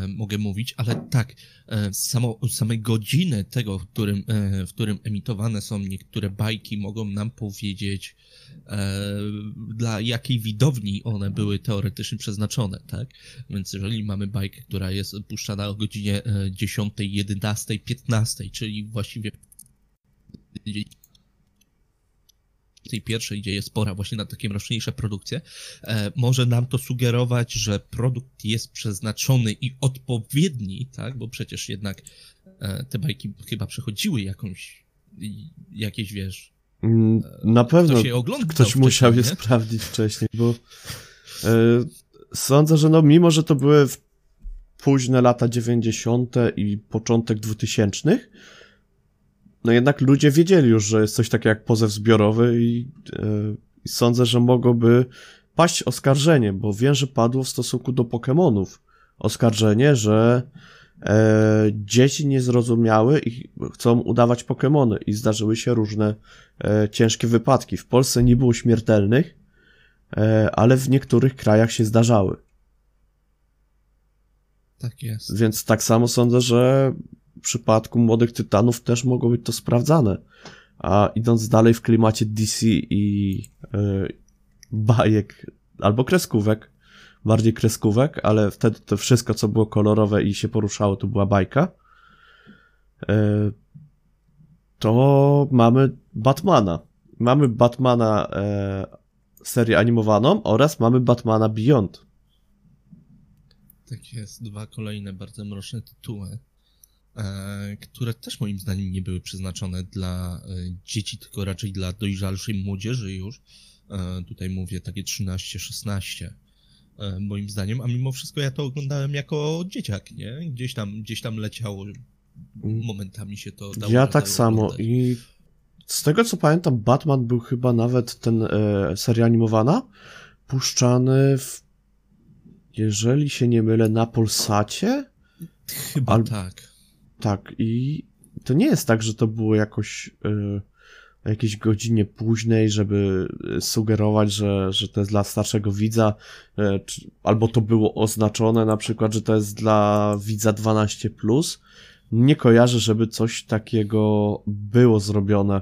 mogę mówić, ale tak, e, samo, same godziny tego, w którym, e, w którym emitowane są niektóre bajki, mogą nam powiedzieć, dla jakiej widowni one były teoretycznie przeznaczone, tak? Więc jeżeli mamy bajkę, która jest puszczana o godzinie 10, 11, 15, czyli właściwie tej pierwszej, gdzie jest spora właśnie na takie mroczniejsze produkcje, e, może nam to sugerować, że produkt jest przeznaczony i odpowiedni, tak, bo przecież jednak e, te bajki chyba przechodziły jakąś, jakieś, wiesz... Mm, e, na pewno ktoś musiał je sprawdzić wcześniej, bo sądzę, że no mimo, że to były późne lata 90. i początek 2000 no jednak ludzie wiedzieli już, że jest coś takiego jak pozew zbiorowy i, yy, i sądzę, że mogłoby paść oskarżenie, bo wiem, że padło w stosunku do Pokémonów oskarżenie, że e, dzieci nie zrozumiały i chcą udawać Pokémony i zdarzyły się różne e, ciężkie wypadki. W Polsce nie było śmiertelnych, e, ale w niektórych krajach się zdarzały. Tak jest. Więc tak samo sądzę, że w przypadku Młodych Tytanów też mogło być to sprawdzane. A idąc dalej w klimacie DC i yy, bajek albo kreskówek, bardziej kreskówek, ale wtedy to wszystko, co było kolorowe i się poruszało, to była bajka. Yy, to mamy Batmana. Mamy Batmana yy, serię animowaną oraz mamy Batmana Beyond. Tak jest, dwa kolejne bardzo mroczne tytuły. E, które też moim zdaniem nie były przeznaczone dla e, dzieci, tylko raczej dla dojrzalszej młodzieży już. E, tutaj mówię takie 13-16 moim zdaniem, a mimo wszystko ja to oglądałem jako dzieciak, nie? Gdzieś tam, gdzieś tam leciało, momentami się to dało. Ja tak samo oglądać. i z tego co pamiętam, Batman był chyba nawet ten e, seria animowana puszczany w, jeżeli się nie mylę, na Polsacie? Chyba Al... tak. Tak, i to nie jest tak, że to było jakoś y, o jakiejś godzinie późnej, żeby sugerować, że, że to jest dla starszego widza, y, czy, albo to było oznaczone na przykład, że to jest dla widza 12+. Nie kojarzę, żeby coś takiego było zrobione.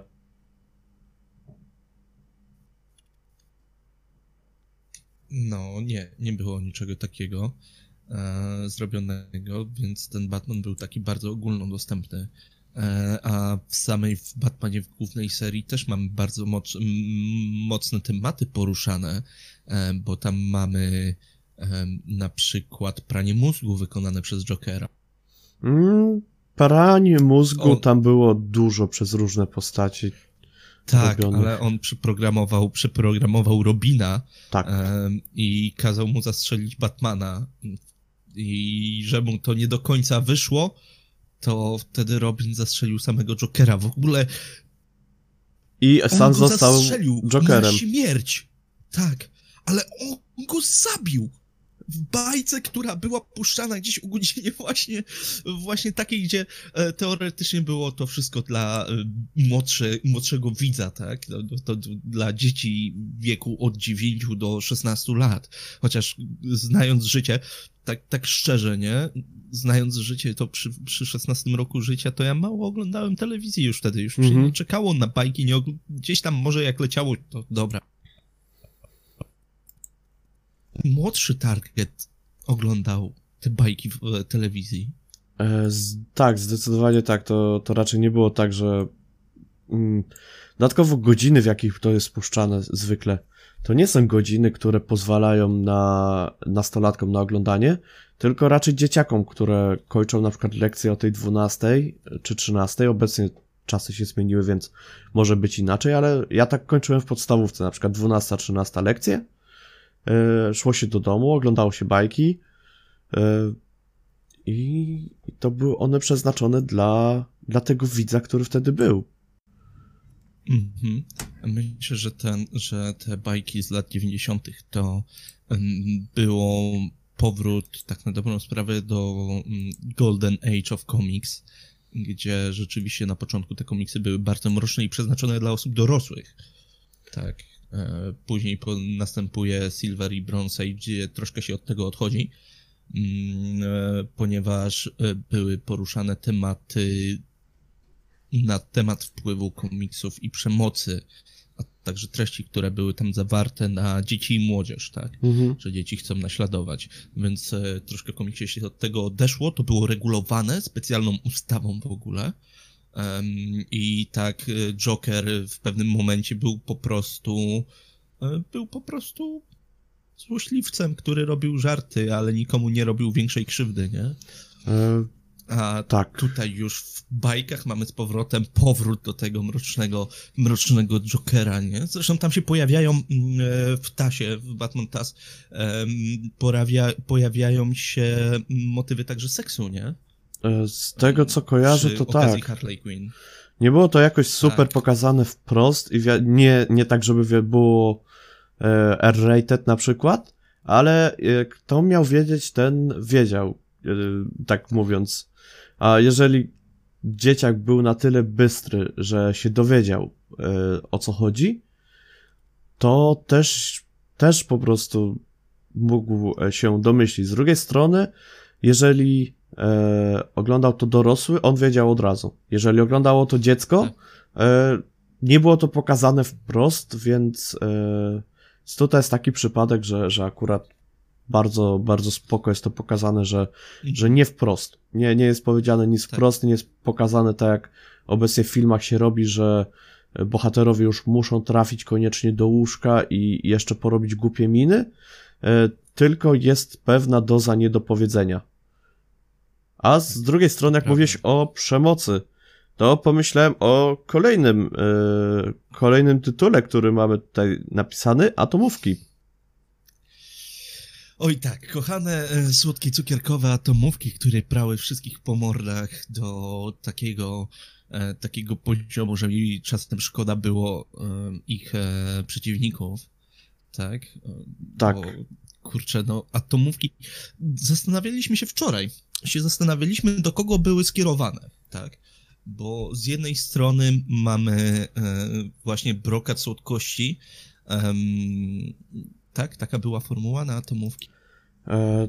No, nie, nie było niczego takiego e, zrobionego, więc ten Batman był taki bardzo ogólnodostępny E, a w samej w Batmanie w głównej serii też mamy bardzo moc, mocne tematy poruszane, e, bo tam mamy na przykład pranie mózgu wykonane przez Jokera. Mm, pranie mózgu on... tam było dużo przez różne postaci. Tak, robionych. ale on przyprogramował, przyprogramował Robina tak. i kazał mu zastrzelić Batmana. I że mu to nie do końca wyszło, to wtedy Robin zastrzelił samego Jokera. W ogóle. I sam został zastrzelił Jokerem. Na śmierć. Tak, ale on go zabił w bajce, która była puszczana gdzieś o godzinie właśnie, właśnie takiej, gdzie e, teoretycznie było to wszystko dla e, młodsze, młodszego widza, tak? To, to, to, dla dzieci wieku od 9 do 16 lat. Chociaż znając życie, tak, tak szczerze, nie? Znając życie, to przy, przy 16 roku życia, to ja mało oglądałem telewizji już wtedy, już mm -hmm. nie czekało na bajki, nie, gdzieś tam może jak leciało, to dobra młodszy target oglądał te bajki w e, telewizji. E, z, tak, zdecydowanie tak. To, to raczej nie było tak, że. Mm, dodatkowo godziny, w jakich to jest puszczane zwykle, to nie są godziny, które pozwalają na nastolatkom na oglądanie, tylko raczej dzieciakom, które kończą na przykład lekcje o tej 12 czy 13. Obecnie czasy się zmieniły, więc może być inaczej, ale ja tak kończyłem w podstawówce, na przykład 12-13 lekcje E, szło się do domu, oglądało się bajki e, i to były one przeznaczone dla, dla tego widza, który wtedy był. Mhm. Myślę, że, ten, że te bajki z lat 90. to było powrót, tak na dobrą sprawę, do mm, Golden Age of Comics, gdzie rzeczywiście na początku te komiksy były bardzo mroczne i przeznaczone dla osób dorosłych. Tak. E, później następuje Silver i Bronze Age, gdzie troszkę się od tego odchodzi, mm, e, ponieważ e, były poruszane tematy na temat wpływu komiksów i przemocy, a także treści, które były tam zawarte na dzieci i młodzież, tak? Mhm. Że dzieci chcą naśladować. Więc troszkę komiksie się od tego odeszło, to było regulowane specjalną ustawą w ogóle. I tak e, Joker w pewnym momencie był po prostu e, był po prostu złośliwcem, który robił żarty, ale nikomu nie robił większej krzywdy, nie? E, A tak. tutaj już w bajkach mamy z powrotem powrót do tego mrocznego, mrocznego Jokera, nie? Zresztą tam się pojawiają mm, w Tasie, w Batman Tas, pojawia, pojawiają się motywy także seksu, nie? E, z tego co kojarzę, to tak. Harley Quinn. Nie było to jakoś super tak. pokazane wprost i nie, nie tak, żeby było e, R-rated na przykład, ale e, kto miał wiedzieć, ten wiedział, tak mówiąc. A jeżeli dzieciak był na tyle bystry, że się dowiedział o co chodzi, to też, też po prostu mógł się domyślić. Z drugiej strony, jeżeli e, oglądał to dorosły, on wiedział od razu. Jeżeli oglądało to dziecko, tak. e, nie było to pokazane wprost, więc e, tutaj jest taki przypadek, że, że akurat bardzo, bardzo spoko jest to pokazane, że, że nie wprost. Nie, nie jest powiedziane nic tak. wprost, nie jest pokazane tak jak obecnie w filmach się robi, że bohaterowie już muszą trafić koniecznie do łóżka i jeszcze porobić głupie miny, e, tylko jest pewna doza niedopowiedzenia. A z drugiej strony, jak mówiłeś o przemocy, to pomyślałem o kolejnym, yy, kolejnym tytule, który mamy tutaj napisany, atomówki. Oj tak, kochane e, słodkie cukierkowe atomówki, które prały wszystkich po mordach do takiego, e, takiego poziomu, że mi czasem szkoda było e, ich e, przeciwników. Tak? Tak. Bo, kurczę, no atomówki. Zastanawialiśmy się wczoraj, się zastanawialiśmy, do kogo były skierowane, tak? Bo z jednej strony mamy właśnie brokat słodkości, tak? Taka była formuła na atomówki. E,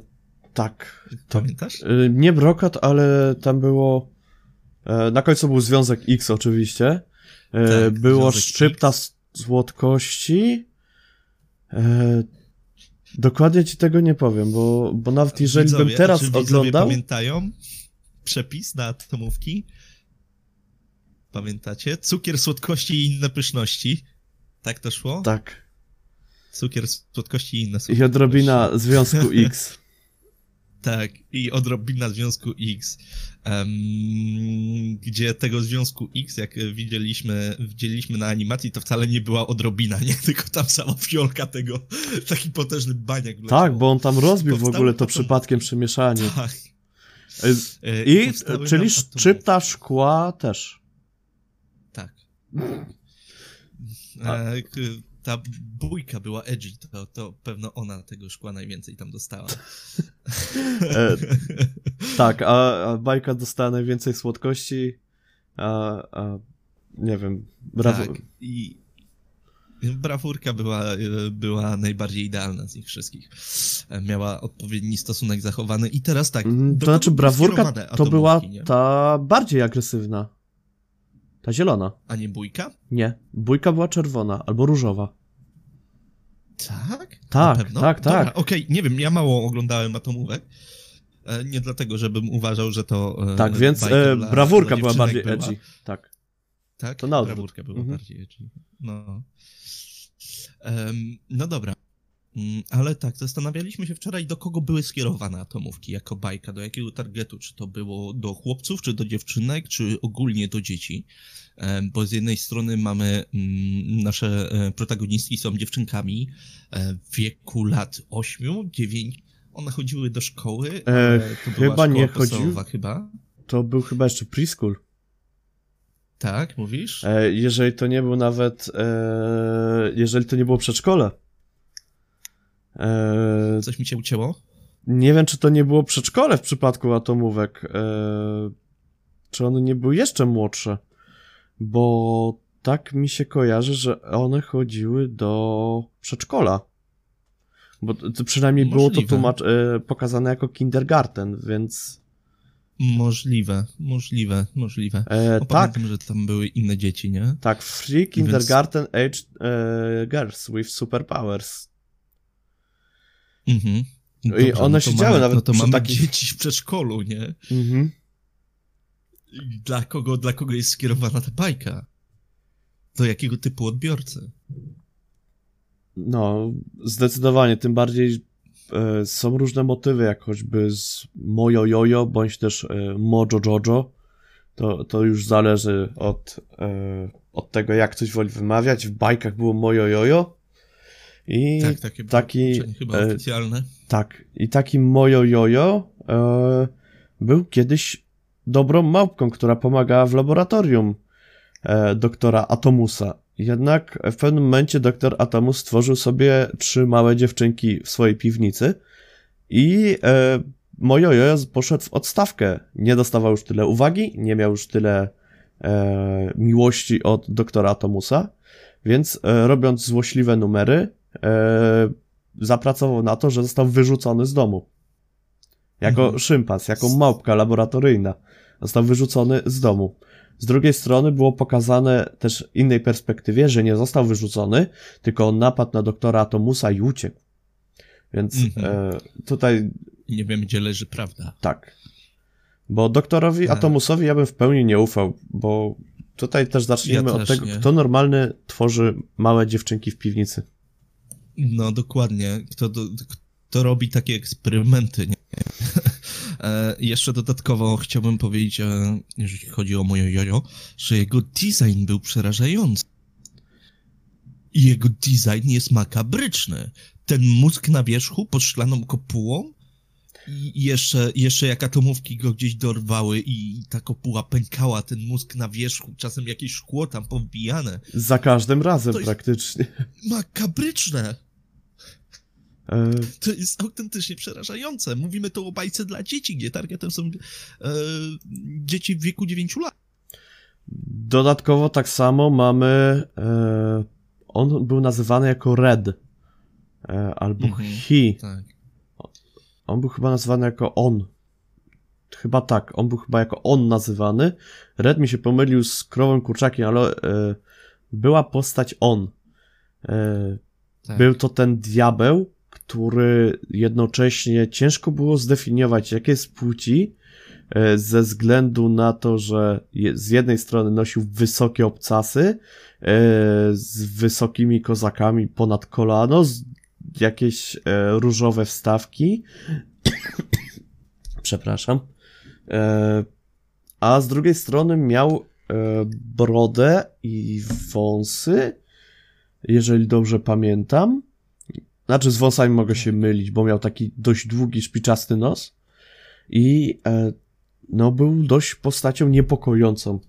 tak. Pamiętasz? E, nie brokat, ale tam było... E, na końcu był związek X oczywiście. E, tak, było szczypta X. słodkości. Dokładnie ci tego nie powiem, bo, bo nawet jeżeli widzowie, bym teraz czy oglądał... pamiętają przepis na atomówki? Pamiętacie? Cukier, słodkości i inne pyszności. Tak to szło? Tak. Cukier, słodkości i inne I odrobina związku X. Tak, i odrobina związku X, um, gdzie tego związku X, jak widzieliśmy, widzieliśmy na animacji, to wcale nie była odrobina, nie tylko tam sama fiolka tego, taki potężny baniak. Tak, bo on tam rozbił w ogóle to przypadkiem przemieszanie. Tak. E, I, czyli szczypta szkła też. Tak. E, ta bójka była edgy, to, to pewno ona tego szkła najwięcej tam dostała. e, tak, a, a bajka dostała najwięcej słodkości, a, a nie wiem, brawo. Tak, i brawurka była, była najbardziej idealna z nich wszystkich. Miała odpowiedni stosunek zachowany i teraz tak. Mm, to znaczy brawurka to była nie? ta bardziej agresywna. Ta zielona. A nie bójka? Nie. Bójka była czerwona albo różowa. Tak? Tak, tak, tak. Okej, okay, nie wiem, ja mało oglądałem atomówek. E, nie dlatego, żebym uważał, że to. E, tak, więc e, brawurka była bardziej była. edgy. Tak. Tak? To na Brawurka była mhm. bardziej edgy. No. Um, no dobra. Mm, ale tak, zastanawialiśmy się wczoraj, do kogo były skierowane atomówki jako bajka, do jakiego targetu, czy to było do chłopców, czy do dziewczynek, czy ogólnie do dzieci. Bo z jednej strony mamy mm, nasze e, protagonistki są dziewczynkami e, w wieku lat 8, 9. One chodziły do szkoły. E, chyba nie chodziły. Chyba. To był chyba jeszcze preschool. Tak, mówisz? E, jeżeli to nie był nawet. E, jeżeli to nie było przedszkole. E, Coś mi się ucięło? Nie wiem, czy to nie było przedszkole w przypadku atomówek. E, czy one nie były jeszcze młodsze? Bo tak mi się kojarzy, że one chodziły do przedszkola. Bo to przynajmniej Możliwe. było to tłumacz, e, pokazane jako kindergarten, więc. Możliwe, możliwe, możliwe. E, tak. że tam były inne dzieci, nie? Tak, Free Kindergarten więc... Age e, Girls with Superpowers. Mhm. Dobrze, I one no siedziały mamy, nawet No to mamy takich... dzieci w przedszkolu, nie? Mhm. Dla kogo, dla kogo jest skierowana ta bajka? Do jakiego typu odbiorcy? No, zdecydowanie, tym bardziej e, są różne motywy, jak choćby z Mojo Jojo, bądź też e, Mojo Jojo. To, to już zależy od, e, od tego, jak ktoś woli wymawiać. W bajkach było Mojo Jojo, i tak, takie taki chyba e, oficjalne. Tak, i taki Mojo Jojo e, był kiedyś dobrą małpką, która pomagała w laboratorium e, doktora Atomusa. Jednak w pewnym momencie doktor Atomus stworzył sobie trzy małe dziewczynki w swojej piwnicy i e, Mojo Jojo poszedł w odstawkę. Nie dostawał już tyle uwagi, nie miał już tyle e, miłości od doktora Atomusa, więc e, robiąc złośliwe numery, zapracował na to, że został wyrzucony z domu. Jako mhm. szympans, jako małpka laboratoryjna. Został wyrzucony z domu. Z drugiej strony było pokazane też innej perspektywie, że nie został wyrzucony, tylko on napadł na doktora Atomusa i uciekł. Więc mhm. e, tutaj. Nie wiem, gdzie leży prawda. Tak. Bo doktorowi tak. Atomusowi ja bym w pełni nie ufał, bo tutaj też zaczniemy ja od tego, nie. kto normalny tworzy małe dziewczynki w piwnicy. No dokładnie. Kto, kto robi takie eksperymenty, nie? E, jeszcze dodatkowo chciałbym powiedzieć, e, jeżeli chodzi o moje jojo, że jego design był przerażający. Jego design jest makabryczny. Ten mózg na wierzchu pod szklaną kopułą i jeszcze, jeszcze jak atomówki go gdzieś dorwały i ta kopuła pękała, ten mózg na wierzchu, czasem jakieś szkło tam powbijane. Za każdym razem praktycznie. Makabryczne. E, to jest autentycznie przerażające. Mówimy tu o bajce dla dzieci, gdzie targetem są e, dzieci w wieku 9 lat. Dodatkowo tak samo mamy. E, on był nazywany jako Red. E, albo mhm, He. Tak. On był chyba nazywany jako on. Chyba tak, on był chyba jako on nazywany. Red mi się pomylił z krową kurczakiem, ale e, była postać on. E, tak. Był to ten diabeł, który jednocześnie ciężko było zdefiniować, jakie jest płci, e, ze względu na to, że z jednej strony nosił wysokie obcasy e, z wysokimi kozakami ponad kolano, jakieś różowe wstawki. Przepraszam. A z drugiej strony miał brodę i wąsy, jeżeli dobrze pamiętam. Znaczy z wąsami mogę się mylić, bo miał taki dość długi, szpiczasty nos i e, no był dość postacią niepokojącą.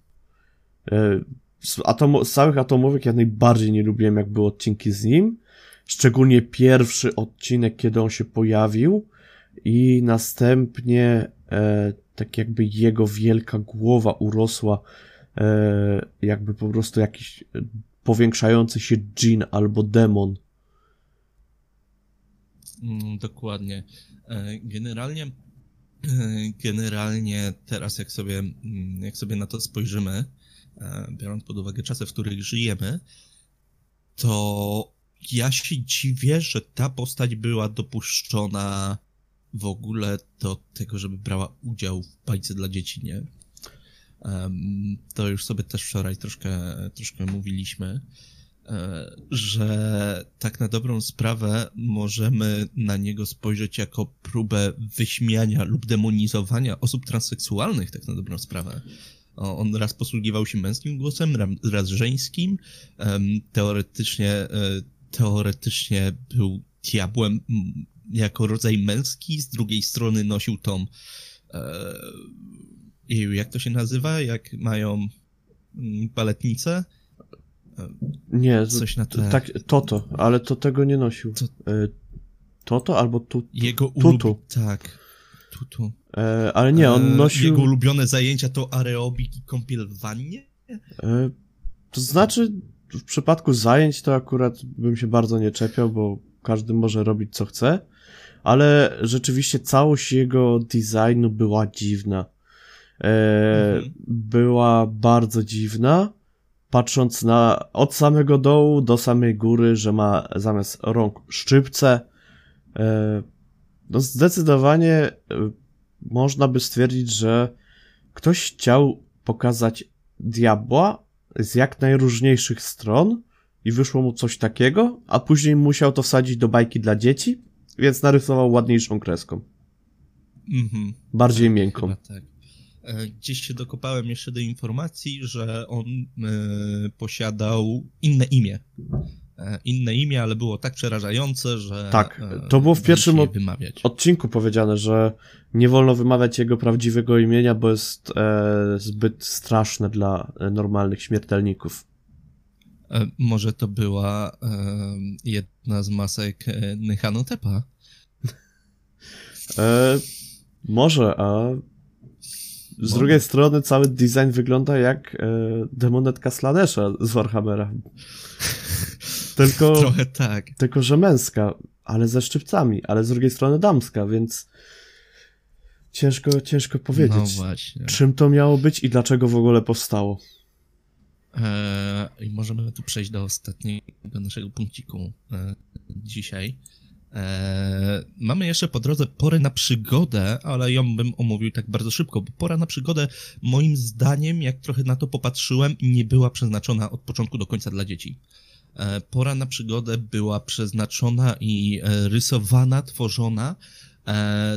E, z, atomo, z całych atomówek ja najbardziej nie lubiłem, jak były odcinki z nim. Szczególnie pierwszy odcinek, kiedy on się pojawił i następnie e, tak jakby jego wielka głowa urosła e, jakby po prostu jakiś powiększający się dżin albo demon. Mm, dokładnie. E, generalnie, e, generalnie teraz jak sobie, mm, jak sobie na to spojrzymy, e, biorąc pod uwagę czasy, w których żyjemy, to ja się dziwię, że ta postać była dopuszczona w ogóle do tego, żeby brała udział w bajce dla dzieci, nie? To już sobie też wczoraj troszkę, troszkę mówiliśmy. E, że tak na dobrą sprawę możemy na niego spojrzeć jako próbę wyśmiania lub demonizowania osób transseksualnych, tak na dobrą sprawę. On raz posługiwał się męskim głosem, raz żeńskim. Teoretycznie, e, teoretycznie był diabłem jako rodzaj męski, z drugiej strony nosił tą e, jak to się nazywa, jak mają paletnicę? Nie, coś na tle. Tak, Toto, ale to tego nie nosił. To... E, toto albo tu, Jego ulub... Tutu. Tak, Tutu. E, ale nie, on e, nosił... Jego ulubione zajęcia to aerobik i kąpiel w wannie? E, to znaczy, w przypadku zajęć to akurat bym się bardzo nie czepiał, bo każdy może robić co chce, ale rzeczywiście całość jego designu była dziwna. E, mhm. Była bardzo dziwna patrząc na od samego dołu do samej góry, że ma zamiast rąk szczypce. E, no zdecydowanie e, można by stwierdzić, że ktoś chciał pokazać diabła z jak najróżniejszych stron i wyszło mu coś takiego, a później musiał to wsadzić do bajki dla dzieci, więc narysował ładniejszą kreską. Mhm. Bardziej tak, miękką. tak. E, gdzieś się dokopałem jeszcze do informacji, że on e, posiadał inne imię. E, inne imię, ale było tak przerażające, że. Tak, to było w pierwszym od, odcinku powiedziane, że nie wolno wymawiać jego prawdziwego imienia, bo jest e, zbyt straszne dla normalnych śmiertelników. może to była e, jedna z masek Nyhanotepa? E, może, a z drugiej strony cały design wygląda jak e, demonetka Sladesha z Warhammera. tylko, Trochę tak. Tylko, że męska, ale ze szczypcami, ale z drugiej strony damska, więc ciężko, ciężko powiedzieć, no właśnie. czym to miało być i dlaczego w ogóle powstało. Eee, I możemy tu przejść do ostatniego naszego punkciku e, dzisiaj. Eee, mamy jeszcze po drodze porę na przygodę, ale ją bym omówił tak bardzo szybko, bo pora na przygodę, moim zdaniem, jak trochę na to popatrzyłem, nie była przeznaczona od początku do końca dla dzieci. Eee, pora na przygodę była przeznaczona i e, rysowana, tworzona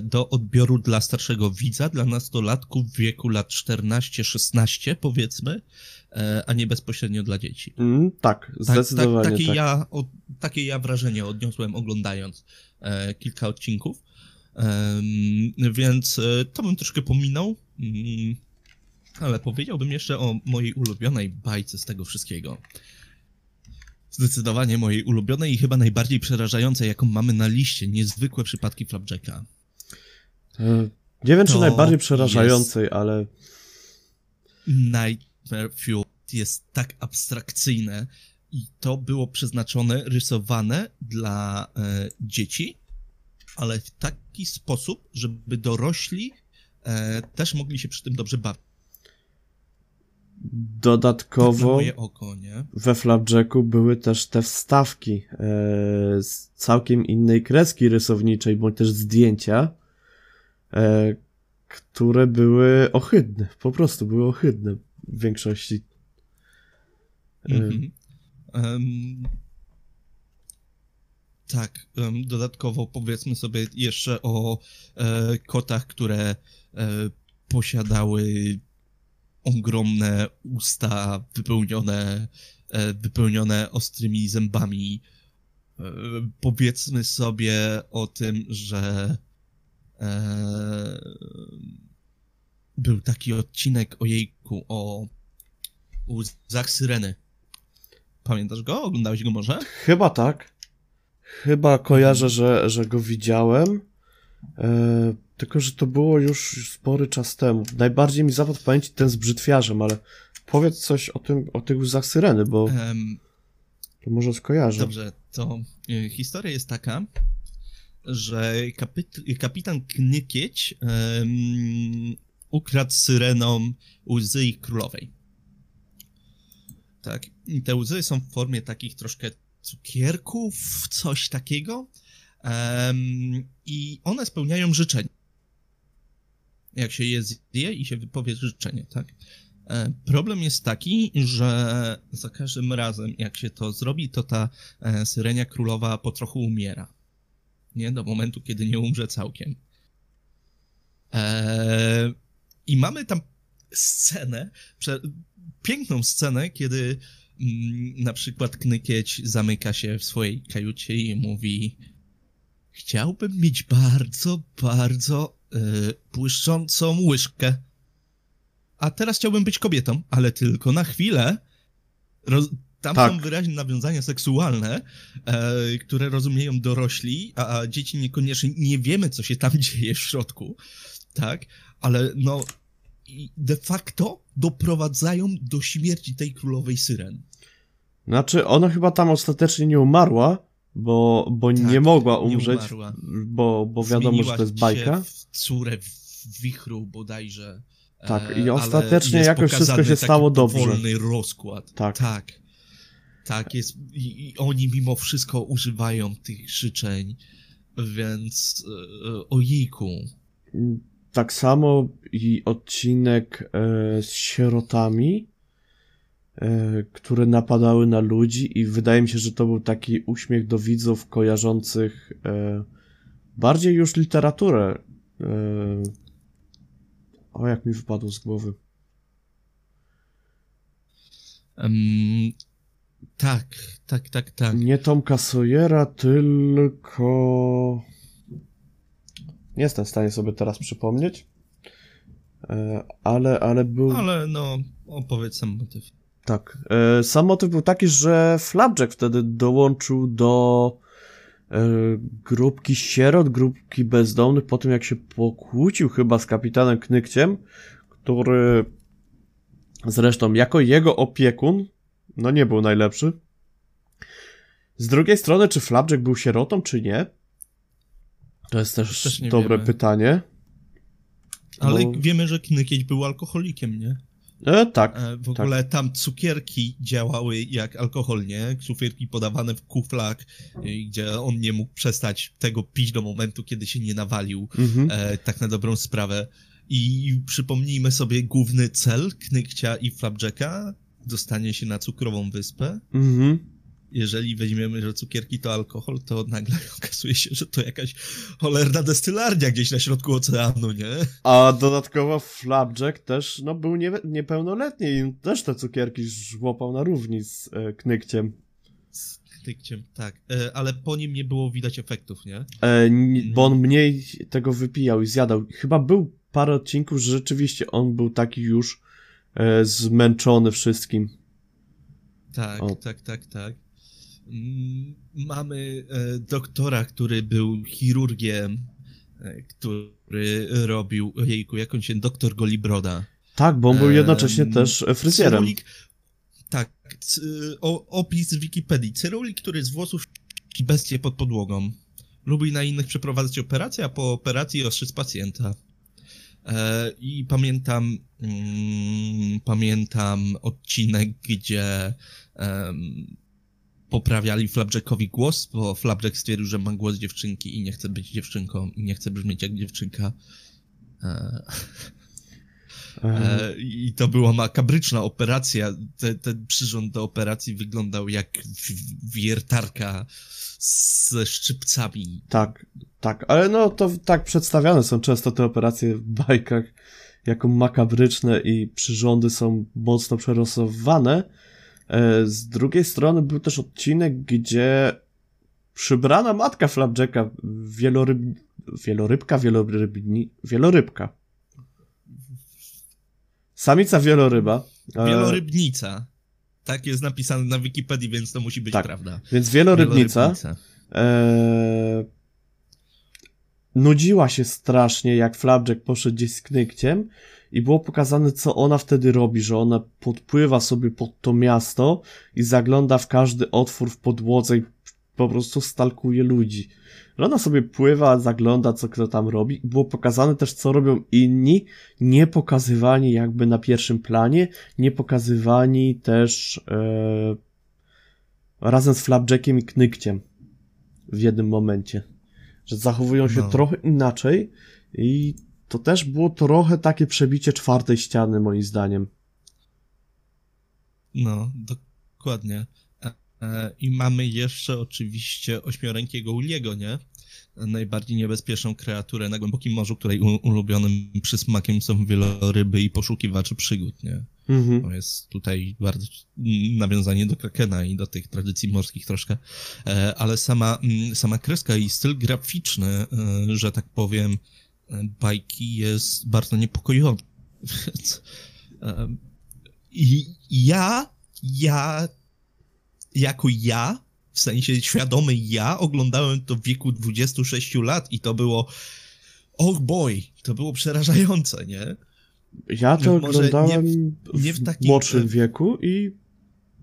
do odbioru dla starszego widza, dla nastolatków w wieku lat 14-16 powiedzmy, E, a nie bezpośrednio dla dzieci. Mm, tak, zdecydowanie. Tak, tak, takie, tak. Ja, o, takie ja wrażenie odniosłem oglądając e, kilka odcinków. E, więc to bym troszkę pominął. Mm, ale powiedziałbym jeszcze o mojej ulubionej bajce z tego wszystkiego. Zdecydowanie mojej ulubionej i chyba najbardziej przerażającej, jaką mamy na liście. Niezwykłe przypadki Flapjacka. E, nie wiem, czy najbardziej przerażającej, ale. Naj Fuel jest tak abstrakcyjne i to było przeznaczone, rysowane dla e, dzieci, ale w taki sposób, żeby dorośli e, też mogli się przy tym dobrze bawić. Dodatkowo tak oko, we Flapjacku były też te wstawki e, z całkiem innej kreski rysowniczej, bądź też zdjęcia, e, które były ohydne, po prostu były ohydne w większości. Mhm. Um, tak, um, dodatkowo powiedzmy sobie jeszcze o e, kotach, które e, posiadały ogromne usta wypełnione, e, wypełnione ostrymi zębami. E, powiedzmy sobie o tym, że e, był taki odcinek o jejku, o łzach syreny. Pamiętasz go? Oglądałeś go może? Chyba tak. Chyba kojarzę, że, że go widziałem. Tylko, że to było już spory czas temu. Najbardziej mi zapadł w pamięci ten z brzytwiarzem, ale powiedz coś o tym, o tych łzach syreny, bo um, to może skojarzę. Dobrze, to y, historia jest taka, że kapit kapitan Knykieć um, ukradł syrenom łzy ich królowej. Tak, i te łzy są w formie takich troszkę cukierków, coś takiego. Um, I one spełniają życzenie. Jak się je zje i się wypowie życzenie, tak? E, problem jest taki, że za każdym razem, jak się to zrobi, to ta e, syrenia królowa po trochu umiera. Nie? Do momentu, kiedy nie umrze całkiem. E, I mamy tam scenę, piękną scenę, kiedy mm, na przykład Knykieć zamyka się w swojej kajucie i mówi Chciałbym mieć bardzo, bardzo yy, błyszczącą łyżkę. A teraz chciałbym być kobietą, ale tylko na chwilę. Roz tam tak. są wyraźne nawiązania seksualne, e, które rozumieją dorośli, a, a dzieci niekoniecznie nie wiemy, co się tam dzieje w środku, tak? Ale no, de facto doprowadzają do śmierci tej królowej syren. Znaczy, ona chyba tam ostatecznie nie umarła, bo, bo tak, nie mogła umrzeć, nie bo, bo wiadomo, Zmieniła że to jest bajka. w córę w wichru bodajże. Tak, i ostatecznie jakoś wszystko się stało dobrze. wolny rozkład. Tak. Tak, tak jest. I, I, oni mimo wszystko używają tych życzeń, więc e, ojejku. Tak samo i odcinek e, z sierotami, e, które napadały na ludzi i wydaje mi się, że to był taki uśmiech do widzów kojarzących e, bardziej już literaturę. E, o, jak mi wypadło z głowy. Um, tak, tak, tak, tak. Nie Tomka Sawyera, tylko... Nie jestem w stanie sobie teraz przypomnieć. E, ale, ale był. Ale no, opowiedz sam motyw. Tak. E, sam motyw był taki, że Flapjack wtedy dołączył do e, grupki sierot, grupki bezdomnych, po tym jak się pokłócił chyba z kapitanem Knykciem, który zresztą jako jego opiekun, no nie był najlepszy. Z drugiej strony, czy Flapjack był sierotą, czy nie? To jest też, też dobre wiemy. pytanie. Ale bo... wiemy, że Knykieć był alkoholikiem, nie? E, tak. E, w tak. ogóle tam cukierki działały jak alkohol, nie? Cukierki podawane w kuflach, gdzie on nie mógł przestać tego pić do momentu, kiedy się nie nawalił. Mhm. E, tak na dobrą sprawę. I przypomnijmy sobie główny cel Knykcia i Flapjacka. Dostanie się na cukrową wyspę. Mhm jeżeli weźmiemy, że cukierki to alkohol, to nagle okazuje się, że to jakaś cholerna destylarnia gdzieś na środku oceanu, nie? A dodatkowo Flapjack też, no, był nie, niepełnoletni i też te cukierki żłopał na równi z e, Knykciem. Z Knykciem, tak. E, ale po nim nie było widać efektów, nie? E, bo on mniej tego wypijał i zjadał. Chyba był parę odcinków, że rzeczywiście on był taki już e, zmęczony wszystkim. Tak, o. tak, tak, tak. Mm, mamy e, doktora, który był chirurgiem, e, który robił, jejku, jak on się, doktor Golibroda. Tak, bo on był jednocześnie też fryzjerem. Cyrulik, tak, o, opis z Wikipedii. Cyrulik, który z włosów bestie pod podłogą. Lubi na innych przeprowadzać operacje, a po operacji ostrzyc pacjenta. E, I pamiętam, mm, pamiętam odcinek, gdzie poprawiali Flapjackowi głos, bo Flapjack stwierdził, że ma głos dziewczynki i nie chce być dziewczynką i nie chce brzmieć jak dziewczynka. E, e, I to była makabryczna operacja. Ten, ten przyrząd do operacji wyglądał jak wiertarka ze szczypcami. Tak, tak, ale no to tak przedstawiane są często te operacje w bajkach jako makabryczne i przyrządy są mocno przerosowane. E, z drugiej strony był też odcinek, gdzie przybrana matka Flapjacka, wieloryb... wielorybka, wielorybni... wielorybka. Samica wieloryba. E, Wielorybnica. Tak jest napisane na Wikipedii, więc to musi być tak. prawda. Więc wielorybnica, wielorybnica. E... nudziła się strasznie, jak Flapjack poszedł gdzieś z knykciem i było pokazane, co ona wtedy robi, że ona podpływa sobie pod to miasto i zagląda w każdy otwór w podłodze i po prostu stalkuje ludzi. Że ona sobie pływa, zagląda, co kto tam robi. Było pokazane też, co robią inni, nie pokazywani jakby na pierwszym planie, nie pokazywani też e, razem z Flapjackiem i Knykciem w jednym momencie. Że zachowują się no. trochę inaczej i to też było trochę takie przebicie czwartej ściany, moim zdaniem. No, dokładnie. E, I mamy jeszcze oczywiście ośmiorękiego Uliego, nie? Najbardziej niebezpieczną kreaturę na głębokim morzu, której ulubionym przysmakiem są wieloryby i poszukiwacze przygód, nie? Mhm. To jest tutaj bardzo nawiązanie do Krakena i do tych tradycji morskich troszkę, e, ale sama, mm, sama kreska i styl graficzny, e, że tak powiem, bajki jest bardzo niepokojący. I ja, ja jako ja, w sensie świadomy ja, oglądałem to w wieku 26 lat i to było oh boy, to było przerażające, nie? Ja to oglądałem nie, nie w, takim... młodszym wieku i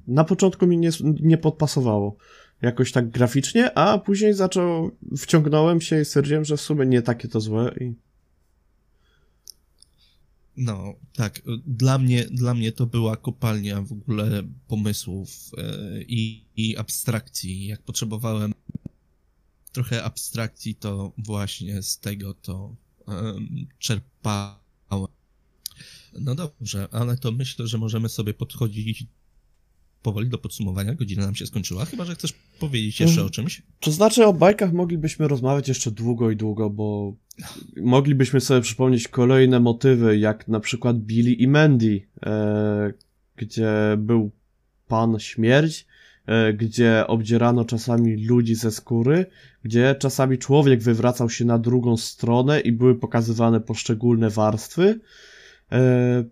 na początku mi nie, nie podpasowało jakoś tak graficznie, a później zaczął, wciągnąłem się i stwierdziłem, że w sumie nie takie to złe i no, tak. Dla mnie, dla mnie to była kopalnia w ogóle pomysłów e, i, i abstrakcji. Jak potrzebowałem trochę abstrakcji, to właśnie z tego to um, czerpałem. No dobrze, ale to myślę, że możemy sobie podchodzić powoli do podsumowania. Godzina nam się skończyła, chyba że chcesz powiedzieć jeszcze o czymś. To znaczy o bajkach moglibyśmy rozmawiać jeszcze długo i długo, bo moglibyśmy sobie przypomnieć kolejne motywy, jak na przykład Billy i Mandy, e, gdzie był pan śmierć, e, gdzie obdzierano czasami ludzi ze skóry, gdzie czasami człowiek wywracał się na drugą stronę i były pokazywane poszczególne warstwy. E,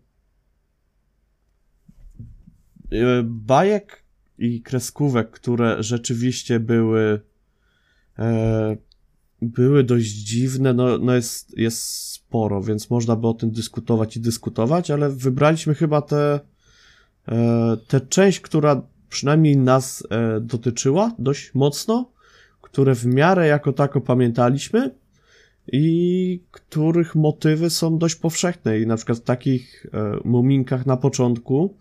bajek i kreskówek, które rzeczywiście były e, były dość dziwne, no, no jest, jest sporo, więc można by o tym dyskutować i dyskutować, ale wybraliśmy chyba tę e, tę część, która przynajmniej nas e, dotyczyła dość mocno, które w miarę jako tako pamiętaliśmy i których motywy są dość powszechne. I na przykład w takich e, muminkach na początku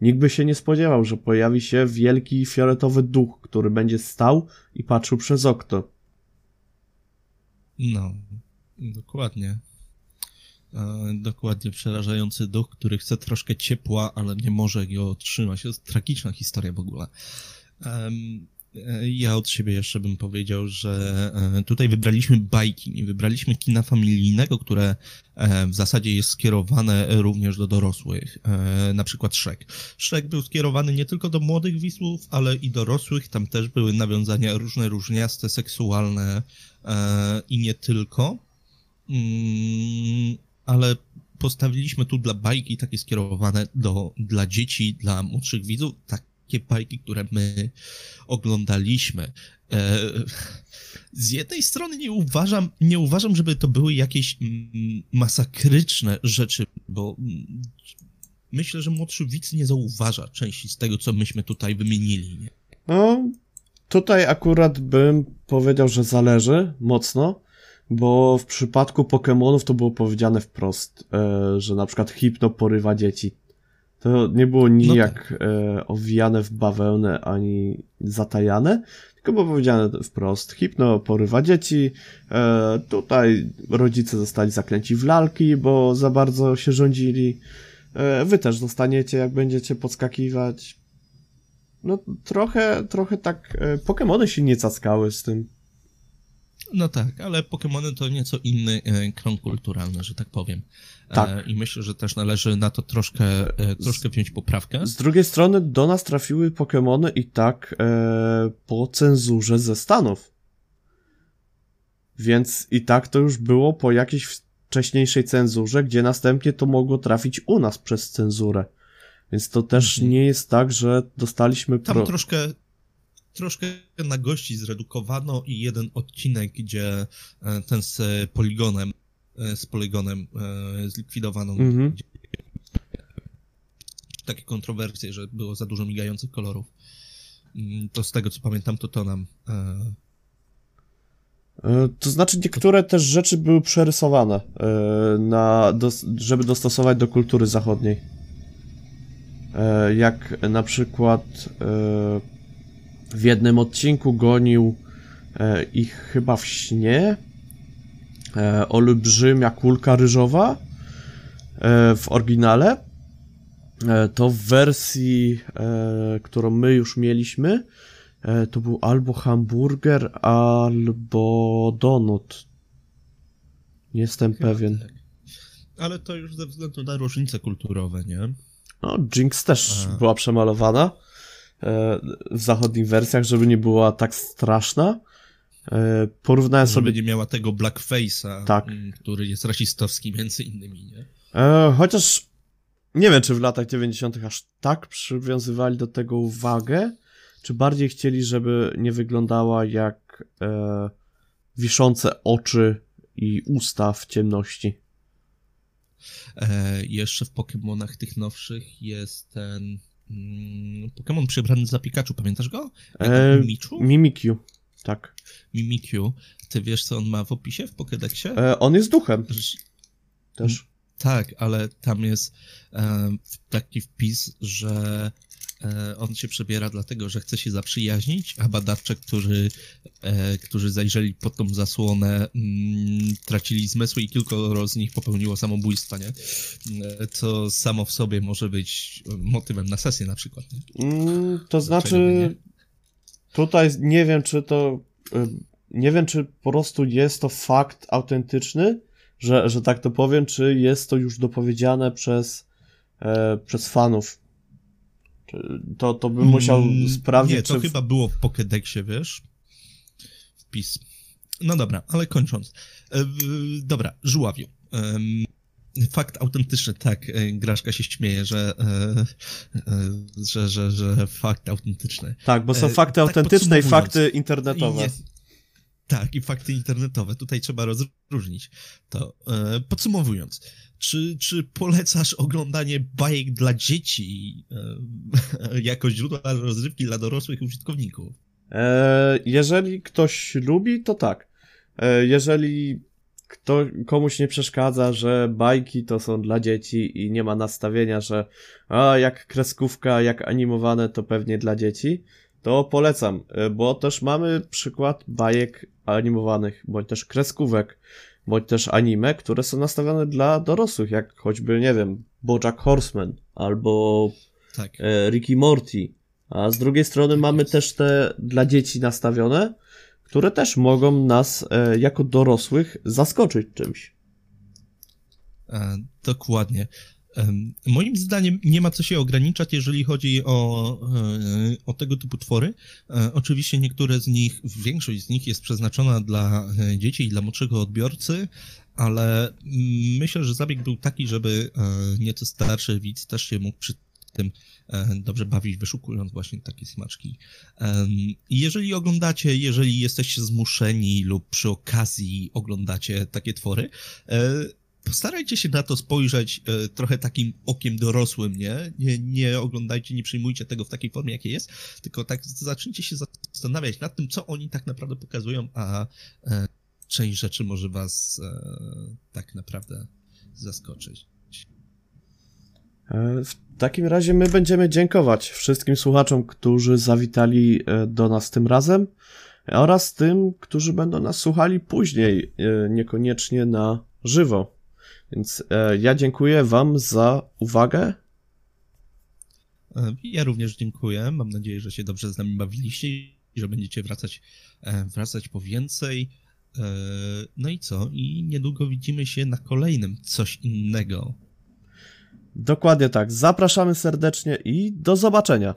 Nikt by się nie spodziewał, że pojawi się wielki fioletowy duch, który będzie stał i patrzył przez okno. No, dokładnie. E, dokładnie przerażający duch, który chce troszkę ciepła, ale nie może go otrzymać. To jest tragiczna historia w ogóle. Ja od siebie jeszcze bym powiedział, że e, tutaj wybraliśmy bajki, nie wybraliśmy kina familijnego, które e, w zasadzie jest skierowane również do dorosłych. E, na przykład. Shrek był skierowany nie tylko do młodych wisłów, ale i dorosłych. Tam też były nawiązania różne, różniaste, seksualne i nie tylko. Mm, ale postawiliśmy tu dla bajki takie skierowane do, dla dzieci, dla młodszych widzów, tak takie bajki, które my oglądaliśmy. E, z jednej strony nie uważam, nie uważam, żeby to były jakieś mm, masakryczne rzeczy, bo mm, myślę, że młodszy widz nie zauważa części z tego, co myśmy tutaj wymienili. Nie? No, tutaj akurat bym powiedział, że zależy mocno, bo w przypadku Pokémonów to było powiedziane wprost, e, że na przykład hipno porywa dzieci. To nie było nijak no tak. e, owijane w bawełnę ani zatajane, tylko było powiedziane wprost, hipno porywa dzieci, e, tutaj rodzice zostali zaklęci w lalki, bo za bardzo się rządzili, e, wy też zostaniecie, jak będziecie podskakiwać. No trochę, trochę tak, Pokémony się nie cackały z tym. No tak, ale Pokémony to nieco inny e, krąg kulturalny, że tak powiem. E, Tak. I myślę, że też należy na to troszkę, e, troszkę wziąć poprawkę. Z drugiej strony do nas trafiły Pokémony i tak e, po cenzurze ze Stanów. Więc i tak to już było po jakiejś wcześniejszej cenzurze, gdzie następnie to mogło trafić u nas przez cenzurę. Więc to też Mhm. nie jest tak, że dostaliśmy Tam pro... troszkę, troszkę na gości zredukowano i jeden odcinek, gdzie e, ten z poligonem, e, z poligonem e, zlikwidowano. Mhm. Gdzie- Takie kontrowersje, że było za dużo migających kolorów. Mm, To z tego co pamiętam, to to nam. To znaczy niektóre też rzeczy były przerysowane, na, żeby dostosować do kultury zachodniej. Jak na przykład w jednym odcinku gonił e, ich chyba w śnie e, olbrzymia kulka ryżowa e, w oryginale. To w wersji, którą my już mieliśmy, To był albo hamburger, albo donut. Nie jestem pewien. tak. Ale to już ze względu na różnice kulturowe, nie? No, Jinx też była przemalowana w zachodnich wersjach, żeby nie była tak straszna. E, Porównałem Żeby sobie. nie miała tego blackface'a, Tak. mm, który jest rasistowski między innymi, nie? E, Chociaż nie wiem, czy w latach 90. aż tak przywiązywali do tego uwagę, czy bardziej chcieli, żeby nie wyglądała jak e, wiszące oczy i usta w ciemności. E, jeszcze w Pokémonach tych nowszych jest ten Pokémon przebrany za Pikachu, pamiętasz go? E, Mimichu? Mimikyu, tak. Mimikyu. Ty wiesz, co on ma w opisie, w Pokédexie? E, on jest duchem też. Tak, ale tam jest e, taki wpis, że on się przebiera dlatego, że chce się zaprzyjaźnić, a badacze, którzy, e, którzy zajrzeli pod tą zasłonę, mm, tracili zmysły i kilkoro z nich popełniło samobójstwa, nie? E, Co samo w sobie może być motywem na sesję na przykład. Nie? Mm, to znaczy, nie? tutaj nie wiem, czy to. y, Nie wiem, czy po prostu jest to fakt autentyczny, że, że tak to powiem, czy jest to już dopowiedziane przez, e, przez fanów. Czy To, to bym musiał Mm, sprawdzić, Nie, to czy. chyba było w Pokédexie, wiesz? Wpis. No dobra, ale kończąc. E, dobra, żuławiu. Fakt autentyczny, tak. e, Graszka się śmieje, że, e, e, że, że, że fakt autentyczny. Tak, bo są fakty tak autentyczne i podsumowując, fakty I internetowe. nie- tak, i fakty internetowe. Tutaj trzeba rozróżnić to. E, podsumowując, czy, czy polecasz oglądanie bajek dla dzieci e, jako źródła rozrywki dla dorosłych użytkowników? E, jeżeli ktoś lubi, to tak. Jeżeli kto, komuś nie przeszkadza, że bajki to są dla dzieci i nie ma nastawienia, że a jak kreskówka, jak animowane to pewnie dla dzieci, to polecam, e, bo też mamy przykład bajek animowanych, bądź też kreskówek, bądź też anime, które są nastawione dla dorosłych, jak choćby, nie wiem, BoJack Horseman albo Tak. e, Ricky Morty. A z drugiej strony mamy też te dla dzieci nastawione, które też mogą nas e, jako dorosłych zaskoczyć czymś. Dokładnie. Moim zdaniem nie ma co się ograniczać, jeżeli chodzi o, e, o tego typu twory. E, Oczywiście niektóre z nich, większość z nich jest przeznaczona dla e, dzieci i dla młodszego odbiorcy, ale mm, myślę, że zabieg był taki, żeby nieco starszy widz też się mógł przy tym dobrze bawić, wyszukując właśnie takie smaczki. Jeżeli oglądacie, jeżeli jesteście zmuszeni lub przy okazji oglądacie takie twory, postarajcie się na to spojrzeć e, trochę takim okiem dorosłym, nie? nie? Nie oglądajcie, nie przyjmujcie tego w takiej formie, jakie jest, tylko tak zacznijcie się zastanawiać nad tym, co oni tak naprawdę pokazują, a e, część rzeczy może was e, tak naprawdę zaskoczyć. E, w takim razie my będziemy dziękować wszystkim słuchaczom, którzy zawitali e, do nas tym razem oraz tym, którzy będą nas słuchali później, e, niekoniecznie na żywo. Więc ja dziękuję Wam za uwagę. Ja również dziękuję. Mam nadzieję, że się dobrze z nami bawiliście i że będziecie wracać, wracać po więcej. No i co? I niedługo widzimy się na kolejnym coś innego. Dokładnie tak. Zapraszamy serdecznie i do zobaczenia.